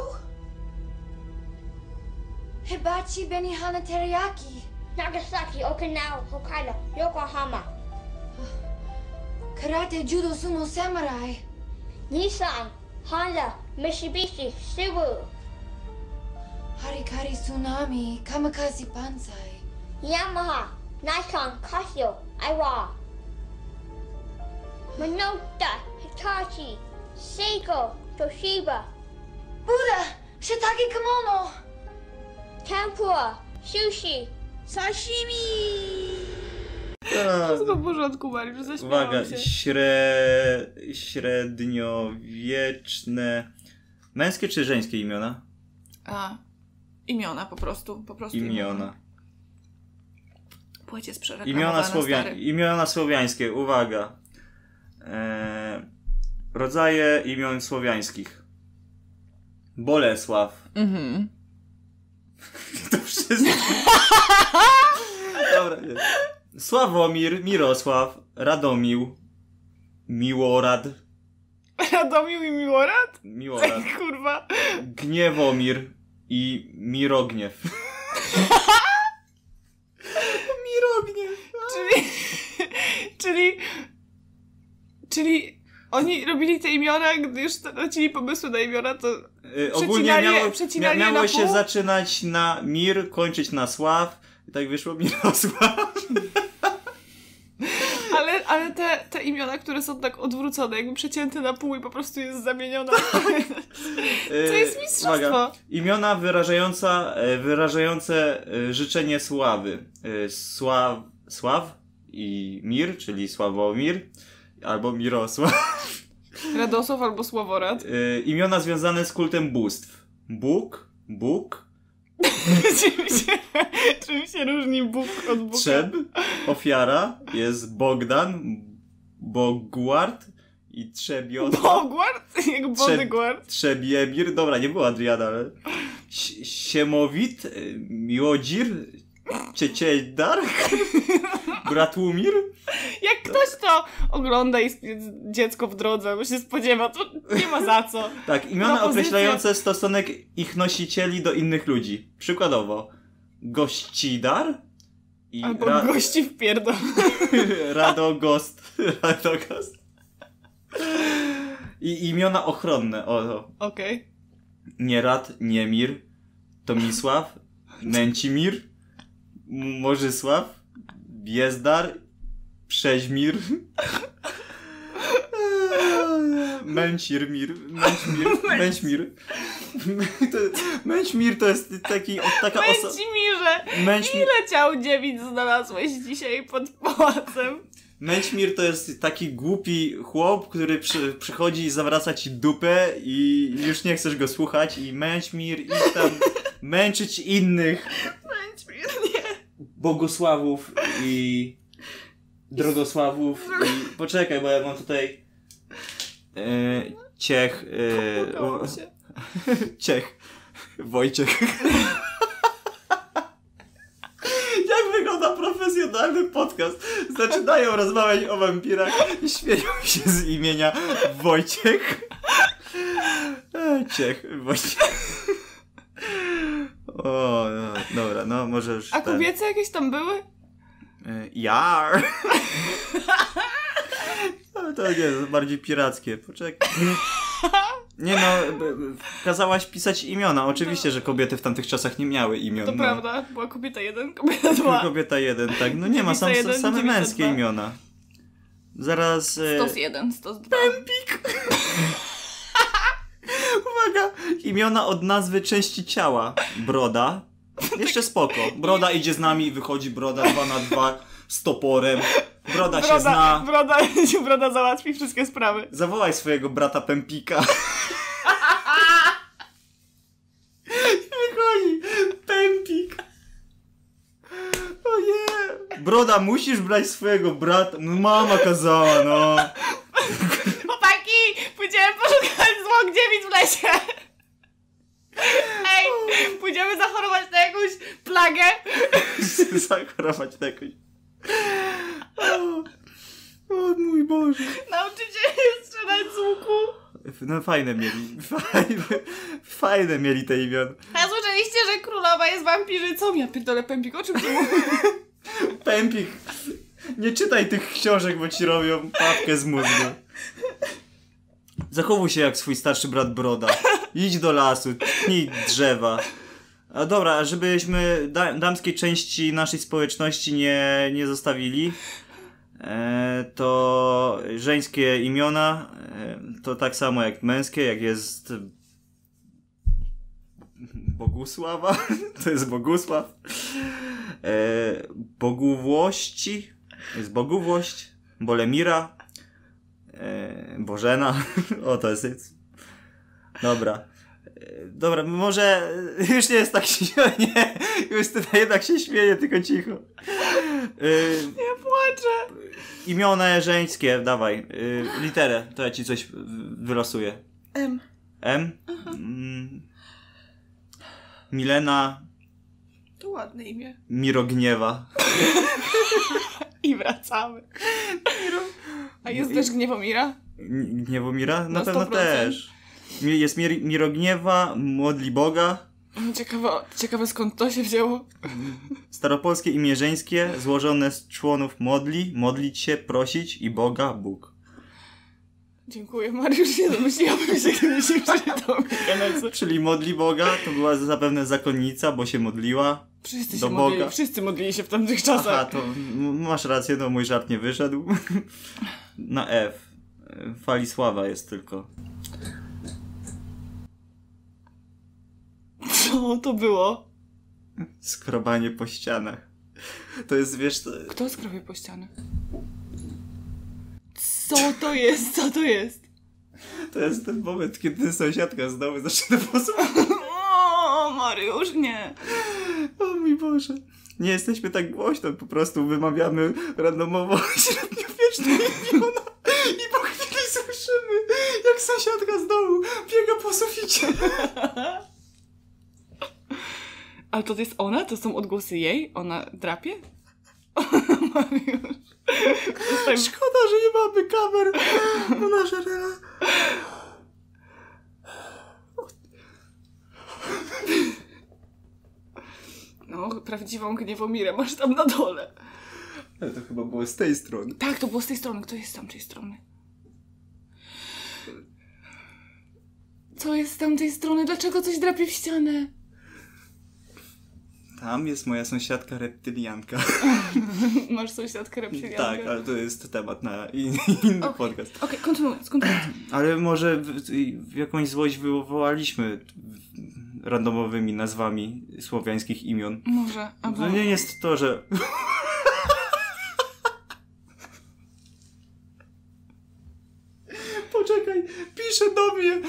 Hibachi Benihana Teriyaki. Nagasaki, Okinawa, Hokkaido, Yokohama. Karate Judo Sumo Samurai. Nissan, Honda, Mitsubishi, Subaru. Harikari Tsunami. Kamikaze Banzai. Yamaha, Nikon, Casio, Aiwa. Minolta, Hitachi, Seiko, Toshiba, Buddha! Shiitake Kimono! Tempura, Sushi, Sashimi. Wszystko w porządku, Mariusz, zaśmiałam Uwaga, się. śre... średniowieczne... Męskie czy żeńskie imiona? A, imiona po prostu, po prostu Imiona. Płeć jest Imiona, słowia... imiona słowiańskie, uwaga. Eee... Rodzaje imion słowiańskich. Bolesław. Mhm. *laughs* To wszystko. Dobra, nie. Sławomir, Mirosław, Radomił, Miłorad, Radomił i Miłorad? Miłorad, Kurwa. Gniewomir i. Mirogniew. *laughs* Czyli, czyli, czyli oni robili te imiona, gdy już stracili pomysły na imiona, to Y, ogólnie miało, przecinali mia, miało się zaczynać na Mir, kończyć na Sław. I tak wyszło Mirosław. *laughs* Ale, ale te, te imiona, które są tak odwrócone, jakby przecięte na pół i po prostu jest zamieniona. *laughs* To jest mistrzostwo. Imiona wyrażająca, e, wyrażające e, życzenie sławy. Sław, Sław i Mir, czyli Sławomir, albo Mirosław. *laughs* Radosław albo Sławorad. E, Imiona związane z kultem bóstw. Bóg, Bóg, *laughs* czym, się, czym się różni Bóg od Buka? Trzeb, ofiara, jest Bogdan, Bogward i Trzebiota. Bogward? *laughs* Jak bodyguard. Trzebiemir, dobra, nie było Adriana, ale... Sie- Siemowit, y, Miłodzir, Cieciedar, Bratłumir. Jak ktoś to ogląda i dziecko w drodze, bo się spodziewa, to nie ma za co. Tak, imiona określające stosunek ich nosicieli do innych ludzi. Przykładowo, Gościdar i Albo ra- gości w pierdol. *laughs* Radogost. Radogost. I imiona ochronne, o, o. Okej. Nierad, Niemir, Tomisław, Nęcimir, Morzysław, Biezdar, Przeźmir, *laughs* Męcirmir, Męćmir, *laughs* Męćmir. To, Męćmir to jest taki, o, taka osoba... Męcimirze, Męćmir, ile ciał dziewic znalazłeś dzisiaj pod pałacem? Męćmir to jest taki głupi chłop, który przy, przychodzi i zawraca ci dupę i już nie chcesz go słuchać i Męćmir i tam męczyć innych Męcimir, nie. bogosławów i drogosławów i poczekaj, bo ja mam tutaj e, Ciech e, Udało się. *laughs* Ciech Wojciech *laughs* Jak wygląda profesjonalny podcast? Zaczynają rozmawiać o wampirach i śmieją się z imienia Wojciech. *laughs* E, Ciech Wojciech. O, no, dobra, no może już A ten, kobiece jakieś tam były? e, Y, Jar. Ale *laughs* to nie, bardziej pirackie. Poczekaj. Nie no, kazałaś pisać imiona. Oczywiście, że kobiety w tamtych czasach nie miały imion. To no. prawda, była kobieta jeden, kobieta dwa. Kobieta jeden, tak. No nie ma, sam, jeden, same męskie dwa. imiona. Zaraz... e, Stos jeden, stos dwa. *laughs* Uwaga! Imiona od nazwy części ciała. Broda. Jeszcze spoko. Broda idzie z nami, wychodzi broda 2 na 2 z toporem. Broda, się zna. broda, *laughs* broda załatwi wszystkie sprawy. Zawołaj swojego brata Pempika. *laughs* Wychodzi. Pempik. Broda, musisz brać swojego brata. No mama kazała, no. Chłopaki, pójdziemy poszukać zwłok dziewic w lesie. Ej, pójdziemy zachorować na jakąś plagę. *laughs* Zachorować na jakąś... O, o mój Boże. Nauczycie się strzelać z łuku. No fajne mieli. Fajne, fajne mieli te imiona. A słyszeliście, że królowa jest wampirzycą? Ja pierdolę pępik, o czym ty mówisz? *laughs* Pempik, nie czytaj tych książek, bo ci robią papkę z mózgu. Zachowuj się jak swój starszy brat Broda. Idź do lasu, tnij drzewa. A dobra, żebyśmy da damskiej części naszej społeczności nie, nie zostawili, e, to żeńskie imiona e, to tak samo jak męskie, jak jest Bogusława, *laughs* to jest Bogusław. E, Bogówłości, jest Bogówłość, Bolemira, e, Bożena, *laughs* o to jest. Dobra. E, Dobra, może *laughs* już nie jest tak nie, już tutaj jednak się śmieje, tylko cicho. E, Ja płaczę. imiona żeńskie, dawaj, e, literę, to ja ci coś wylosuję. M. M? Mm. Milena To ładne imię. Mirogniewa. *laughs* I wracamy. A jest też Gniewomira? Gniewomira? Na Na pewno 100%. też. Jest Mir- Mirogniewa, modli Boga, Ciekawe, ciekawe skąd to się wzięło. staropolskie imię żeńskie, złożone z członów modli, modlić się, prosić i Boga, Bóg. Dziękuję, Mariusz. Nie domyśliłabym się, gdybyś nie. Czyli modli Boga to była zapewne zakonnica, bo się modliła. Wszyscy Do się modlili, Boga. wszyscy modlili się w tamtych czasach. Aha, to masz rację, no mój żart nie wyszedł. *laughs* Na F. Falisława jest tylko. Co to było? Skrobanie po ścianach. To jest, wiesz, to, Kto skrobie po ścianę? Co to jest? Co to jest? to jest ten moment, kiedy sąsiadka z domu zaczyna posłuchać. O, Mariusz, nie. O mój Boże. Nie jesteśmy tak głośno, po prostu wymawiamy randomowo *laughs* średniowieczne imiona i po chwili słyszymy, jak sąsiadka z domu biega po suficie. Ale to jest ona? To są odgłosy jej? Ona drapie? Mariusz. Zostań... Szkoda, że nie mamy kamer, bo nasza rela... No, prawdziwą gniewomirę masz tam na dole. Ale to chyba było z tej strony. Tak, to było z tej strony. Kto jest z tamtej strony? Co jest z tamtej strony? Dlaczego coś drapie w ścianę? Tam jest moja sąsiadka reptylianka. *laughs* Masz sąsiadkę reptiliankę? Tak, ale to jest temat na in, inny Okej. podcast. Okej, kontynuując, kontynuując. Ale może jakąś złość wywołaliśmy randomowymi nazwami słowiańskich imion. Może, albo... To nie jest to, że... *laughs* Poczekaj, pisze do mnie.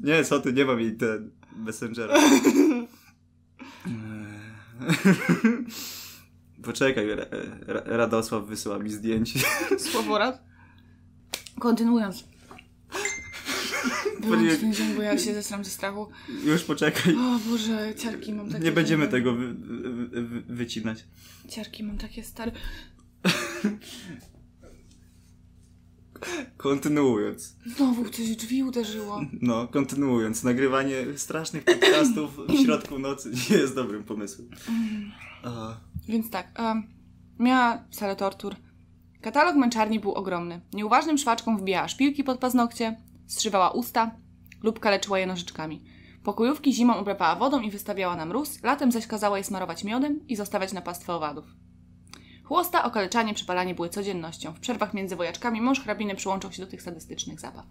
Nie, co ty, nie mam jej ten Messengera. *laughs* *laughs* Poczekaj, Ra- Ra- Radosław wysyła mi zdjęcie. *laughs* Sławorad? Kontynuując. *laughs* Ten dźwięk, bo ja się zesram ze strachu. Już poczekaj. O Boże, ciarki mam takie... Nie będziemy tego wy, wy, wy, wycinać. Ciarki mam takie stare... Kontynuując. Znowu coś w drzwi uderzyło. No, kontynuując. Nagrywanie strasznych podcastów w środku nocy *laughs* nie jest dobrym pomysłem. A, Więc tak, um, Miała salę tortur. Katalog męczarni był ogromny. Nieuważnym szwaczkom wbijała szpilki pod paznokcie, strzywała usta lub kaleczyła je nożyczkami. Pokojówki zimą oblepała wodą i wystawiała na mróz, latem zaś kazała je smarować miodem i zostawiać na pastwę owadów. Chłosta, okaleczanie, przypalanie były codziennością. W przerwach między wojaczkami mąż hrabiny przyłączał się do tych sadystycznych zabaw.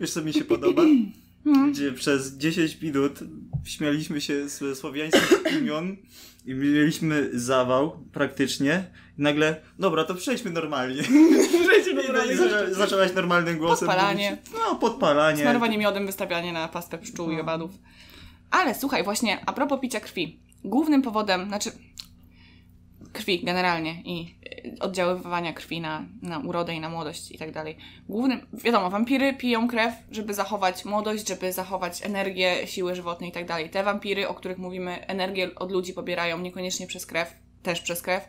Wiesz, co mi się podoba? *laughs* Gdzie przez 10 minut śmialiśmy się ze słowiańskich *clears throat* imion i mieliśmy zawał praktycznie. I nagle, dobra, to przejdźmy normalnie. *laughs* Przejdźmy I, i zaczę, zaczęłaś normalnym głosem Podpalanie. mówić. No, podpalanie. Smarowanie miodem, wystawianie na pastwę pszczół i owadów. Ale słuchaj, właśnie a propos picia krwi. Głównym powodem, znaczy krwi generalnie i oddziaływania krwi na, na urodę i na młodość i tak dalej. Głównym, wiadomo, wampiry piją krew, żeby zachować młodość, żeby zachować energię, siły żywotne i tak dalej. Te wampiry, o których mówimy, energię od ludzi pobierają niekoniecznie przez krew, też przez krew,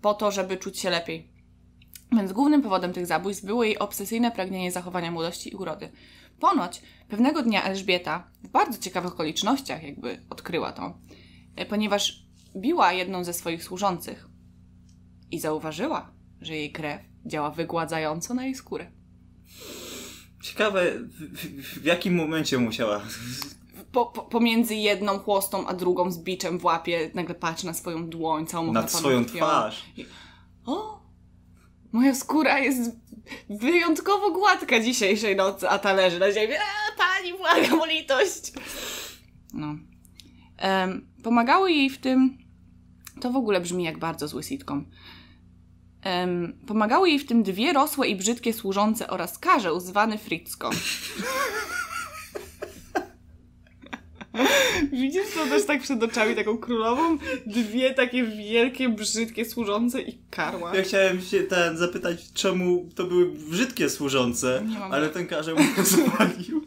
po to, żeby czuć się lepiej. Więc głównym powodem tych zabójstw było jej obsesyjne pragnienie zachowania młodości i urody. Ponoć pewnego dnia Elżbieta w bardzo ciekawych okolicznościach jakby odkryła to, ponieważ biła jedną ze swoich służących i zauważyła, że jej krew działa wygładzająco na jej skórę. Ciekawe, w, w, jakim momencie musiała. Po, po, pomiędzy jedną chłostą a drugą z biczem w łapie nagle patrzy na swoją dłoń, całą Nad swoją krwią. twarz. O! Moja skóra jest wyjątkowo gładka dzisiejszej nocy, a ta leży na ziemi. Eee, pani, błagam o litość! No. Em, pomagały jej w tym... To w ogóle brzmi jak bardzo zły sitcom. Em, pomagały jej w tym dwie rosłe i brzydkie służące oraz karzeł zwany Fritzko. *laughs* Widzisz to też tak przed oczami, taką królową? Dwie takie wielkie, brzydkie służące i karła. Ja chciałem się ten zapytać, czemu to były brzydkie służące, ale ten karzeł mu *laughs* zwalił.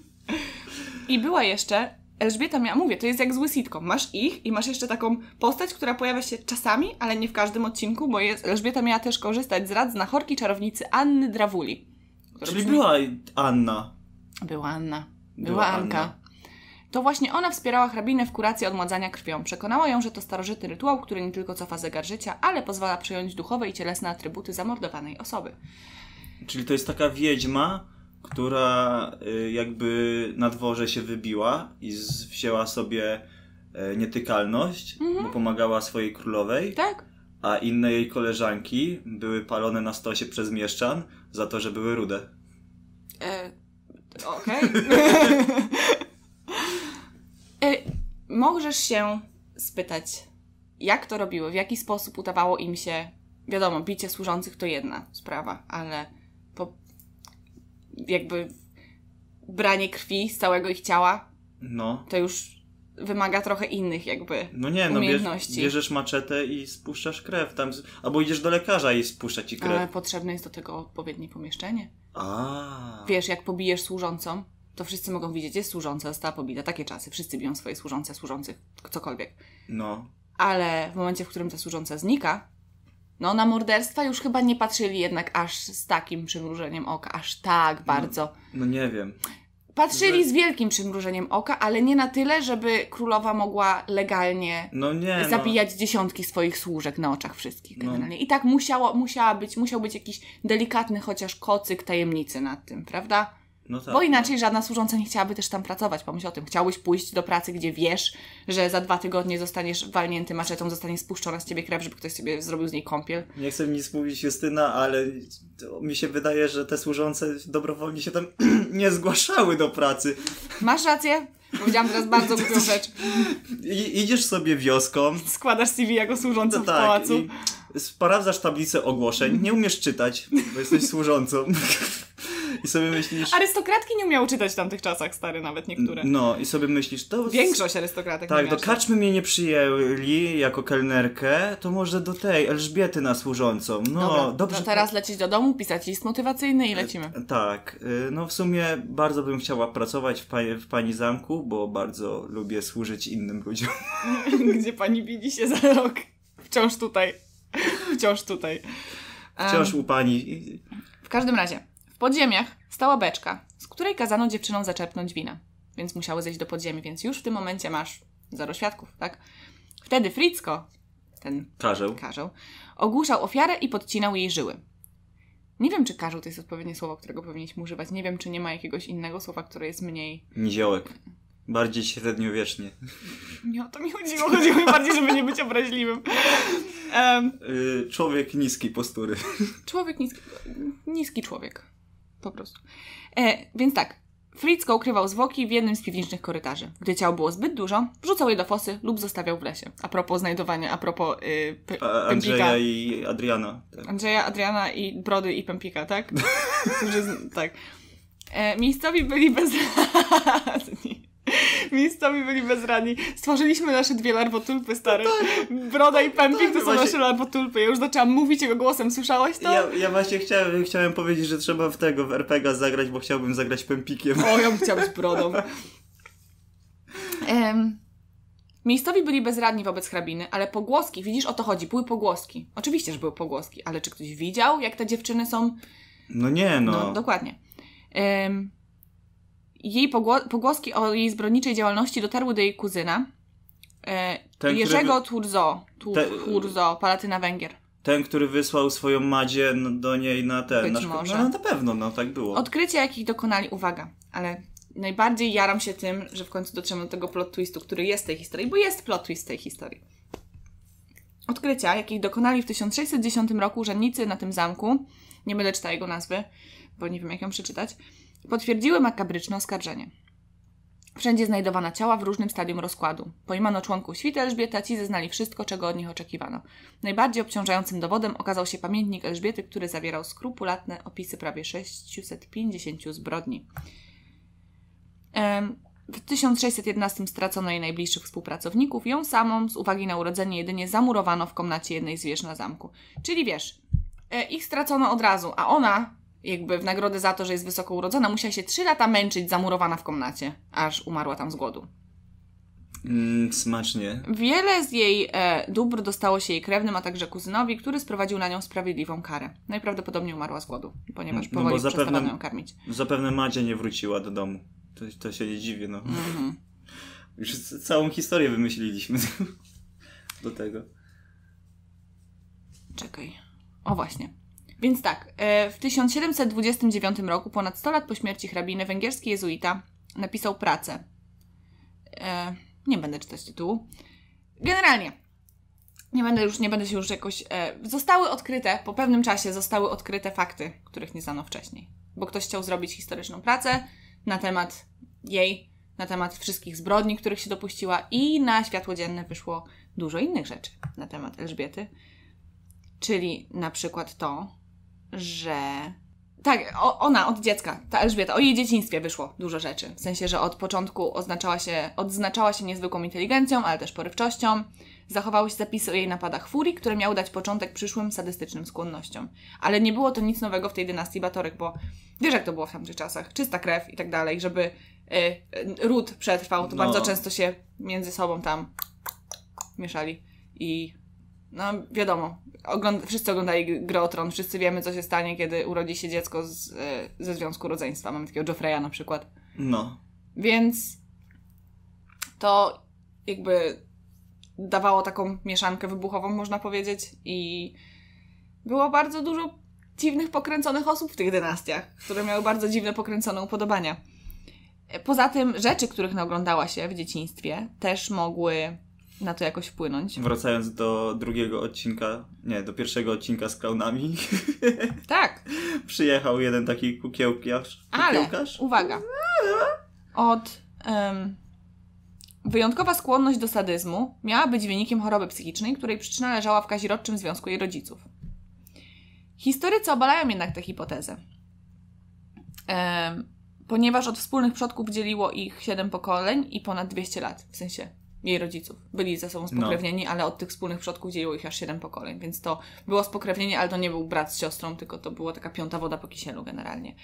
I była jeszcze Elżbieta miała, mówię, to jest jak zły sitcom. Masz ich i masz jeszcze taką postać, która pojawia się czasami, ale nie w każdym odcinku, bo jest, Elżbieta miała też korzystać z rad znachorki czarownicy Anny Drawuli. Czyli brzmi- była Anna. Była Anna. Była, Była Anka. Anna. To właśnie ona wspierała hrabinę w kuracji odmładzania krwią. Przekonała ją, że to starożytny rytuał, który nie tylko cofa zegar życia, ale pozwala przejąć duchowe i cielesne atrybuty zamordowanej osoby. Czyli to jest taka wiedźma, która y, jakby na dworze się wybiła i wzięła sobie e, nietykalność, bo pomagała swojej królowej, Tak? a inne jej koleżanki były palone na stosie przez mieszczan za to, że były rude. E, Okej. *laughs* *laughs* e, możesz się spytać, jak to robiły, w jaki sposób udawało im się. Wiadomo, bicie służących to jedna sprawa, ale jakby branie krwi z całego ich ciała No. to już wymaga trochę innych, jakby. No nie, no bierz, bierzesz maczetę i spuszczasz krew tam, albo idziesz do lekarza i spuszcza ci krew. Ale potrzebne jest do tego odpowiednie pomieszczenie. A. Wiesz, jak pobijesz służącą, to wszyscy mogą widzieć, jest służąca, została pobita. Takie czasy. Wszyscy biją swoje służące, służących, cokolwiek. No. Ale w momencie, w którym ta służąca znika, no na morderstwa już chyba nie patrzyli jednak aż z takim przymrużeniem oka, aż tak bardzo. No nie wiem. Patrzyli że- z wielkim przymrużeniem oka, ale nie na tyle, żeby królowa mogła legalnie No nie, no. zabijać dziesiątki swoich służek na oczach wszystkich No. generalnie. I tak musiało, musiała być, musiał być jakiś delikatny chociaż kocyk tajemnicy nad tym, prawda? No tak. Bo inaczej żadna służąca nie chciałaby też tam pracować. Pomyśl o tym. Chciałbyś pójść do pracy, gdzie wiesz, że za dwa tygodnie zostaniesz walnięty maczetą, zostanie spuszczona z ciebie krew, żeby ktoś sobie zrobił z niej kąpiel. Nie chcę nic mówić Justyna, ale mi się wydaje, że te służące dobrowolnie się tam *clears throat* nie zgłaszały do pracy. Masz rację? Powiedziałam teraz bardzo *laughs* głupią rzecz. I, idziesz sobie wioską, Składasz CV jako służąca no w tak, pałacu. i sprawdzasz tablicę ogłoszeń, nie umiesz czytać, bo jesteś służącą. *laughs* I sobie myślisz... Arystokratki nie umiały czytać w tamtych czasach, stary, nawet niektóre. No, i sobie myślisz, to... Większość arystokratek Tak, do karczmy mnie nie przyjęli jako kelnerkę, to może do tej Elżbiety na służącą. No, Dobra, dobrze. to teraz lecieć do domu, pisać list motywacyjny i lecimy. Tak, y, no w sumie bardzo bym chciała pracować w, pani, w pani zamku, bo bardzo lubię służyć innym ludziom. *laughs* Gdzie pani widzi się za rok? Wciąż tutaj. Wciąż tutaj. Wciąż u pani. W każdym razie, w podziemiach stała beczka, z której kazano dziewczynom zaczerpnąć wina. Więc musiały zejść do podziemi, więc już w tym momencie masz zero świadków, tak? Wtedy Fritzko ten Karzeł. karzeł, ogłuszał ofiarę i podcinał jej żyły. Nie wiem, czy karzeł to jest odpowiednie słowo, którego powinniśmy używać. Nie wiem, czy nie ma jakiegoś innego słowa, które jest mniej... Niziołek. Bardziej średniowiecznie. Nie o to mi chodziło. Chodziło mi bardziej, żeby nie być obraźliwym. Y, człowiek niskiej postury. człowiek niski... Niski człowiek. Po prostu. E, więc tak. Fritzko ukrywał zwłoki w jednym z piwniczych korytarzy. Gdy ciało było zbyt dużo, wrzucał je do fosy lub zostawiał w lesie. A propos znajdowania, a propos y, Pempika. Andrzeja i Adriana. Tak. Andrzeja, Adriana i Brody i Pempika, tak? *laughs* Którzy, tak. E, miejscowi byli bezradni. *laughs* Miejscowi byli bezradni. Stworzyliśmy nasze dwie larwotulpy, stare. Broda i Pempik to są właśnie- nasze larwotulpy. Ja już zaczęłam mówić jego głosem. Słyszałeś to? Ja, ja właśnie chciałem, chciałem powiedzieć, że trzeba w tego, w RPGa zagrać, bo chciałbym zagrać Pempikiem. O, ja bym chciała być brodą. Em, miejscowi byli bezradni wobec hrabiny, ale pogłoski, widzisz, o to chodzi, były pogłoski. Oczywiście, że były pogłoski, ale czy ktoś widział, jak te dziewczyny są No nie no. No, dokładnie. Em, jej pogło- pogłoski o jej zbrodniczej działalności dotarły do jej kuzyna, e, Ten, Jerzego który Turzo, tu, Te- Turzo, Palatyna Węgier. Ten, który wysłał swoją Madzie do niej na ten. Być na szko- może. No na pewno, no tak było. Odkrycia, jakich dokonali, uwaga, ale najbardziej jaram się tym, że w końcu dotrzemy do tego plot twistu, który jest w tej historii, bo jest plot twist tej historii. Odkrycia, jakich dokonali w 1610 roku urzędnicy na tym zamku, nie będę czytała jego nazwy, bo nie wiem jak ją przeczytać, potwierdziły makabryczne oskarżenie. Wszędzie znajdowano ciała w różnym stadium rozkładu. Pojmano członków świty Elżbiety, a ci zeznali wszystko, czego od nich oczekiwano. Najbardziej obciążającym dowodem okazał się pamiętnik Elżbiety, który zawierał skrupulatne opisy prawie 650 zbrodni. W 1611 stracono jej najbliższych współpracowników, ją samą z uwagi na urodzenie jedynie zamurowano w komnacie jednej z wież na zamku. Czyli wiesz, e, ich stracono od razu, a ona, jakby w nagrodę za to, że jest wysoko urodzona, musiała się trzy lata męczyć zamurowana w komnacie, aż umarła tam z głodu. Mm, smacznie. Wiele z jej e, dóbr dostało się jej krewnym, a także kuzynowi, który sprowadził na nią sprawiedliwą karę. Najprawdopodobniej umarła z głodu, ponieważ No bo powoli zapewne- przestawano ją karmić. Zapewne Madzia nie wróciła do domu. To, to się nie dziwię, no. Mhm. *laughs* Już całą historię wymyśliliśmy *laughs* do tego. Czekaj. O właśnie. Więc tak, e, w 1729 roku, ponad 100 lat po śmierci hrabiny, węgierski jezuita napisał pracę. E, nie będę czytać tytułu. Generalnie, nie będę już, nie będę się już jakoś... E, zostały odkryte, po pewnym czasie zostały odkryte fakty, których nie znano wcześniej. Bo ktoś chciał zrobić historyczną pracę na temat jej, na temat wszystkich zbrodni, których się dopuściła i na światło dzienne wyszło dużo innych rzeczy na temat Elżbiety. Czyli na przykład to, że. Tak, ona od dziecka, ta Elżbieta, o jej dzieciństwie wyszło dużo rzeczy. W sensie, że od początku oznaczała się, odznaczała się niezwykłą inteligencją, ale też porywczością. Zachowały się zapisy o jej napadach furii, które miały dać początek przyszłym sadystycznym skłonnościom. Ale nie było to nic nowego w tej dynastii Batorek, bo wiesz, jak to było w tamtych czasach. Czysta krew i tak dalej, żeby y, y, ród przetrwał, to No. bardzo często się między sobą tam mieszali. I no wiadomo, ogląd- wszyscy oglądali Grę o Tron, wszyscy wiemy, co się stanie, kiedy urodzi się dziecko z, e, ze związku rodzeństwa. Mamy takiego Joffreya na przykład. No. Więc to jakby dawało taką mieszankę wybuchową, można powiedzieć. I było bardzo dużo dziwnych, pokręconych osób w tych dynastiach, które miały bardzo dziwne, pokręcone upodobania. E, Poza tym rzeczy, których naoglądała się w dzieciństwie, też mogły na to jakoś wpłynąć. Wracając do drugiego odcinka, nie, do pierwszego odcinka z klaunami, *laughs* Tak, przyjechał jeden taki kukiełkarz. Ale, kukiełkarz? uwaga, od em, wyjątkowa skłonność do sadyzmu miała być wynikiem choroby psychicznej, której przyczyna leżała w kazirodczym związku jej rodziców. Historycy obalają jednak tę hipotezę, em, ponieważ od wspólnych przodków dzieliło ich 7 pokoleń i ponad 200 lat, w sensie jej rodziców. Byli ze sobą spokrewnieni, ale od tych wspólnych przodków dzieliło ich aż 7 pokoleń, więc to było spokrewnienie, ale to nie był brat z siostrą, tylko to była taka piąta woda po kisielu generalnie.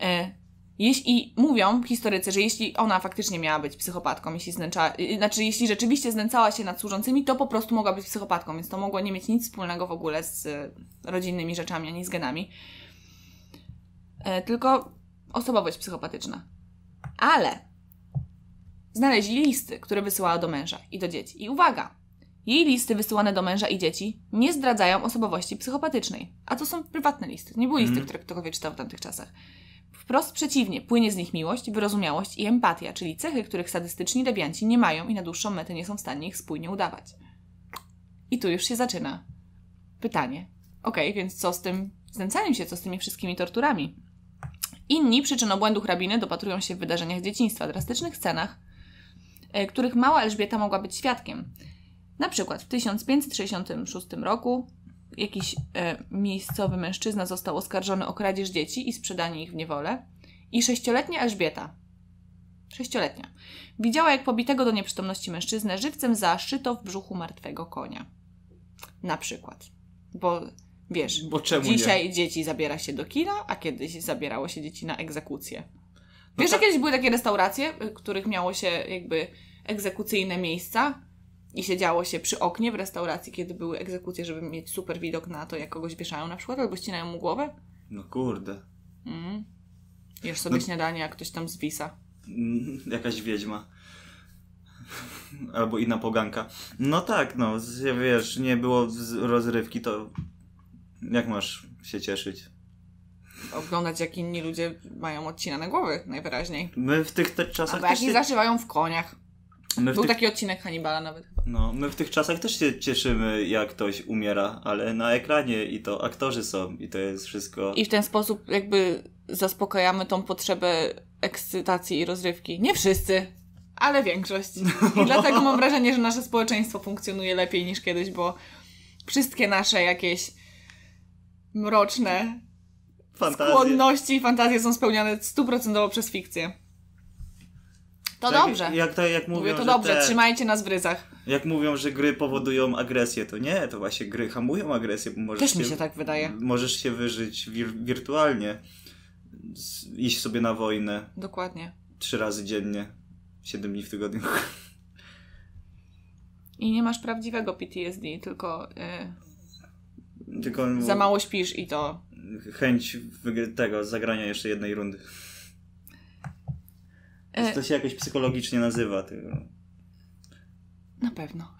E, jeśli mówią historycy, że jeśli ona faktycznie miała być psychopatką, jeśli znęcała, y, znaczy jeśli rzeczywiście znęcała się nad służącymi, to po prostu mogła być psychopatką, więc to mogło nie mieć nic wspólnego w ogóle z y, rodzinnymi rzeczami, ani z genami. E, tylko osobowość psychopatyczna. Ale znaleźli listy, które wysyłała do męża i do dzieci. I uwaga! Jej listy wysyłane do męża i dzieci nie zdradzają osobowości psychopatycznej. A to są prywatne listy. Nie były listy, Mhm. które ktokolwiek czytał w tamtych czasach. Wprost przeciwnie, płynie z nich miłość, wyrozumiałość i empatia, czyli cechy, których sadystyczni dewianci nie mają i na dłuższą metę nie są w stanie ich spójnie udawać. I tu już się zaczyna pytanie. Okej, więc co z tym znęcaniem się, co z tymi wszystkimi torturami? Inni przyczyn obłędu hrabiny dopatrują się w wydarzeniach dzieciństwa, drastycznych scenach, których mała Elżbieta mogła być świadkiem. Na przykład w 1566 roku jakiś e, miejscowy mężczyzna został oskarżony o kradzież dzieci i sprzedanie ich w niewolę i sześcioletnia Elżbieta, sześcioletnia, widziała jak pobitego do nieprzytomności mężczyznę żywcem zaszyto w brzuchu martwego konia. Na przykład. Bo wiesz, Bo dzisiaj dzieci zabiera się do kina, a kiedyś zabierało się dzieci na egzekucję. No Wiesz, tak. że kiedyś były takie restauracje, y, których miało się jakby egzekucyjne miejsca i siedziało się przy oknie w restauracji, kiedy były egzekucje, żeby mieć super widok na to, jak kogoś wieszają na przykład, albo ścinają mu głowę. No kurde. Mm. Jesz sobie No- śniadanie, jak ktoś tam zwisa. Mm, Jakaś wiedźma. Albo inna poganka. No tak, no, wiesz, nie było rozrywki, to jak masz się cieszyć? Oglądać, jak inni ludzie mają odcinane głowy, najwyraźniej. My w tych te czasach Albo jak się... zaszywają w koniach. My Był tych... taki odcinek Hannibala nawet chyba. No, my w tych czasach też się cieszymy, jak ktoś umiera, ale na ekranie i to aktorzy są i to jest wszystko... I w ten sposób jakby zaspokajamy tą potrzebę ekscytacji i rozrywki. Nie wszyscy, ale większość. I dlatego mam wrażenie, że nasze społeczeństwo funkcjonuje lepiej niż kiedyś, bo wszystkie nasze jakieś mroczne Fantazje. skłonności i fantazje są spełniane stuprocentowo przez fikcję. To Tak, dobrze. Jak, to, jak mówią, Mówię to dobrze, te- trzymajcie nas w ryzach. Jak mówią, że gry powodują agresję, to nie, to właśnie gry hamują agresję, bo możesz Też mi się tak wydaje. Możesz się wyżyć wir- wirtualnie. Iść sobie na wojnę Dokładnie. trzy razy dziennie, siedem dni w tygodniu. I nie masz prawdziwego PTSD, tylko y, Tylko za mało śpisz i to chęć tego, zagrania jeszcze jednej rundy. E. To się jakoś psychologicznie nazywa. Tego. Na pewno.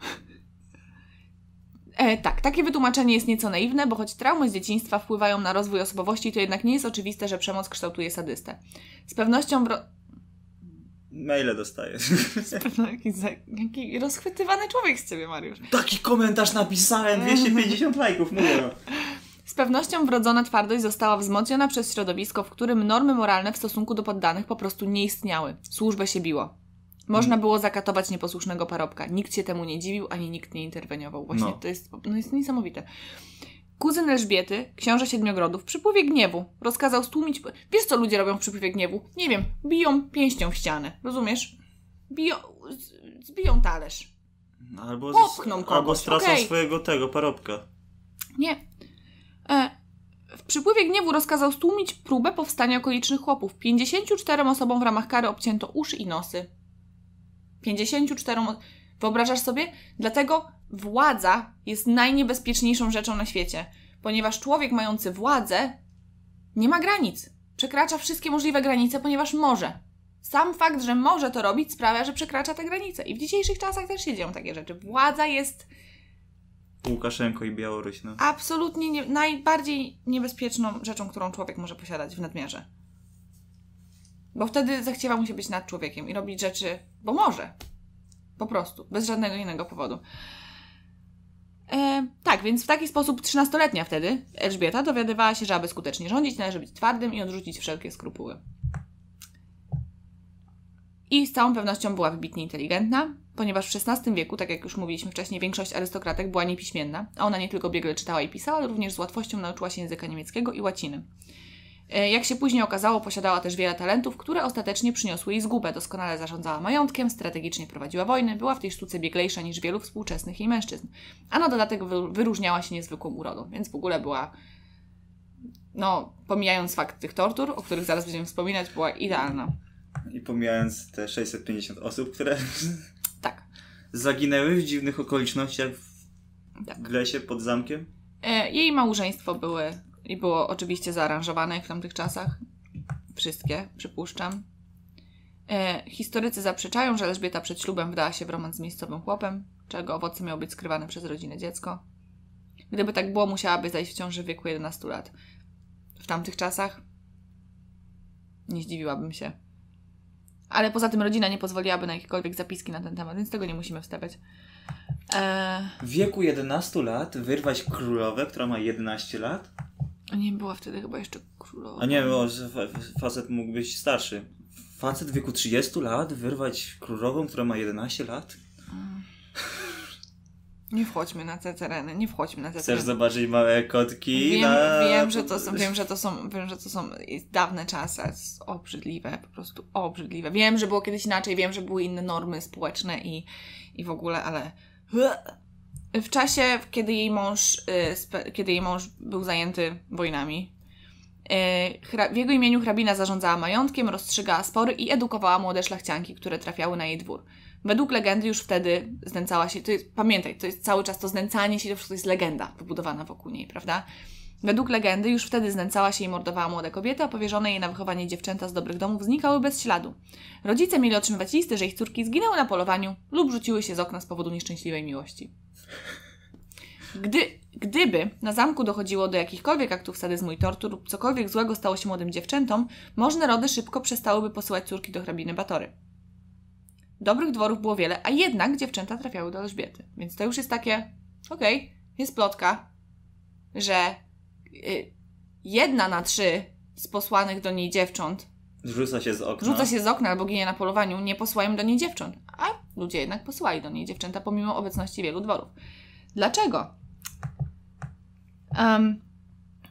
E, tak, takie wytłumaczenie jest nieco naiwne, bo choć traumy z dzieciństwa wpływają na rozwój osobowości, to jednak nie jest oczywiste, że przemoc kształtuje sadystę. Z pewnością. Wro... Maile dostaję. *laughs* Z pewno jakiś, za... jaki rozchwytywany człowiek z ciebie, Mariusz. Taki komentarz napisałem, 250 lajków, mówię. *laughs* Z pewnością wrodzona twardość została wzmocniona przez środowisko, w którym normy moralne w stosunku do poddanych po prostu nie istniały. Służbę się biło. Można było zakatować nieposłusznego parobka. Nikt się temu nie dziwił, ani nikt nie interweniował. Właśnie No. to jest, no jest niesamowite. Kuzyn Elżbiety, książę Siedmiogrodów, w przypływie gniewu rozkazał stłumić... Wiesz, co ludzie robią w przypływie gniewu? Nie wiem, biją pięścią w ścianę. Rozumiesz? Biją... z- Zbiją talerz. Albo, Popchną kogoś, albo stracą okej. swojego tego parobka. Nie. E, w przypływie gniewu rozkazał stłumić próbę powstania okolicznych chłopów. 54 osobom w ramach kary obcięto uszy i nosy. 54. o- Wyobrażasz sobie? Dlatego władza jest najniebezpieczniejszą rzeczą na świecie, ponieważ człowiek mający władzę nie ma granic. Przekracza wszystkie możliwe granice, ponieważ może. Sam fakt, że może to robić, sprawia, że przekracza te granice. I w dzisiejszych czasach też się dzieją takie rzeczy. Władza jest Łukaszenko i Białoruś, no. absolutnie nie, najbardziej niebezpieczną rzeczą, którą człowiek może posiadać w nadmiarze. Bo wtedy zachciewa mu się być nad człowiekiem i robić rzeczy, bo może. Po prostu, bez żadnego innego powodu. E, tak, więc w taki sposób 13-letnia wtedy Elżbieta dowiadywała się, że aby skutecznie rządzić, należy być twardym i odrzucić wszelkie skrupuły. I z całą pewnością była wybitnie inteligentna, ponieważ w XVI wieku, tak jak już mówiliśmy wcześniej, większość arystokratek była niepiśmienna, a ona nie tylko biegle czytała i pisała, ale również z łatwością nauczyła się języka niemieckiego i łaciny. E, Jak się później okazało, posiadała też wiele talentów, które ostatecznie przyniosły jej zgubę. Doskonale zarządzała majątkiem, strategicznie prowadziła wojny, była w tej sztuce bieglejsza niż wielu współczesnych jej mężczyzn. A na dodatek wy- wyróżniała się niezwykłą urodą, więc w ogóle była, no, pomijając fakt tych tortur, o których zaraz będziemy wspominać, była idealna. I pomijając te 650 osób, które. Zaginęły w dziwnych okolicznościach Tak. w lesie pod zamkiem. E, Jej małżeństwo były i było oczywiście zaaranżowane jak w tamtych czasach. Wszystkie, przypuszczam. E, historycy zaprzeczają, że Elżbieta przed ślubem wdała się w romans z miejscowym chłopem, czego owoce miało być skrywane przez rodzinę dziecko. Gdyby tak było, musiałaby zajść w ciąży w wieku 11 lat. W tamtych czasach nie zdziwiłabym się. Ale poza tym rodzina nie pozwoliłaby na jakiekolwiek zapiski na ten temat, więc tego nie musimy wstawiać. Eee, W wieku 11 lat wyrwać królowę, która ma 11 lat? nie była wtedy chyba jeszcze królowa. A nie, bo facet mógł być starszy. Facet w wieku 30 lat wyrwać królową, która ma 11 lat? Nie wchodźmy na te tereny, nie wchodźmy na te Chcesz tereny. zobaczyć małe kotki? Wiem, na... wiem, że to są, wiem, że to są, wiem, że to są dawne czasy, ale to jest obrzydliwe, po prostu obrzydliwe. Wiem, że było kiedyś inaczej, wiem, że były inne normy społeczne i, i w ogóle, ale w czasie, kiedy jej mąż, y, kiedy jej mąż był zajęty wojnami, y, w jego imieniu hrabina zarządzała majątkiem, rozstrzygała spory i edukowała młode szlachcianki, które trafiały na jej dwór. Według legendy już wtedy znęcała się, to jest, pamiętaj, to jest cały czas to znęcanie się, to wszystko jest legenda wybudowana wokół niej, prawda? Według legendy już wtedy znęcała się i mordowała młode kobiety, a powierzone jej na wychowanie dziewczęta z dobrych domów znikały bez śladu. Rodzice mieli otrzymywać listy, że ich córki zginęły na polowaniu lub rzuciły się z okna z powodu nieszczęśliwej miłości. Gdy, gdyby na zamku dochodziło do jakichkolwiek aktów sadyzmu i tortur lub cokolwiek złego stało się młodym dziewczętom, możne rody szybko przestałyby posyłać córki do hrabiny Batory. Dobrych dworów było wiele, a jednak dziewczęta trafiały do Elżbiety. Więc to już jest takie, okej, jest plotka, że y, jedna na trzy z posłanych do niej dziewcząt Rzuca się z okna. rzuca się z okna albo ginie na polowaniu, nie posyłają do niej dziewcząt. A ludzie jednak posyłali do niej dziewczęta pomimo obecności wielu dworów. Dlaczego? Em,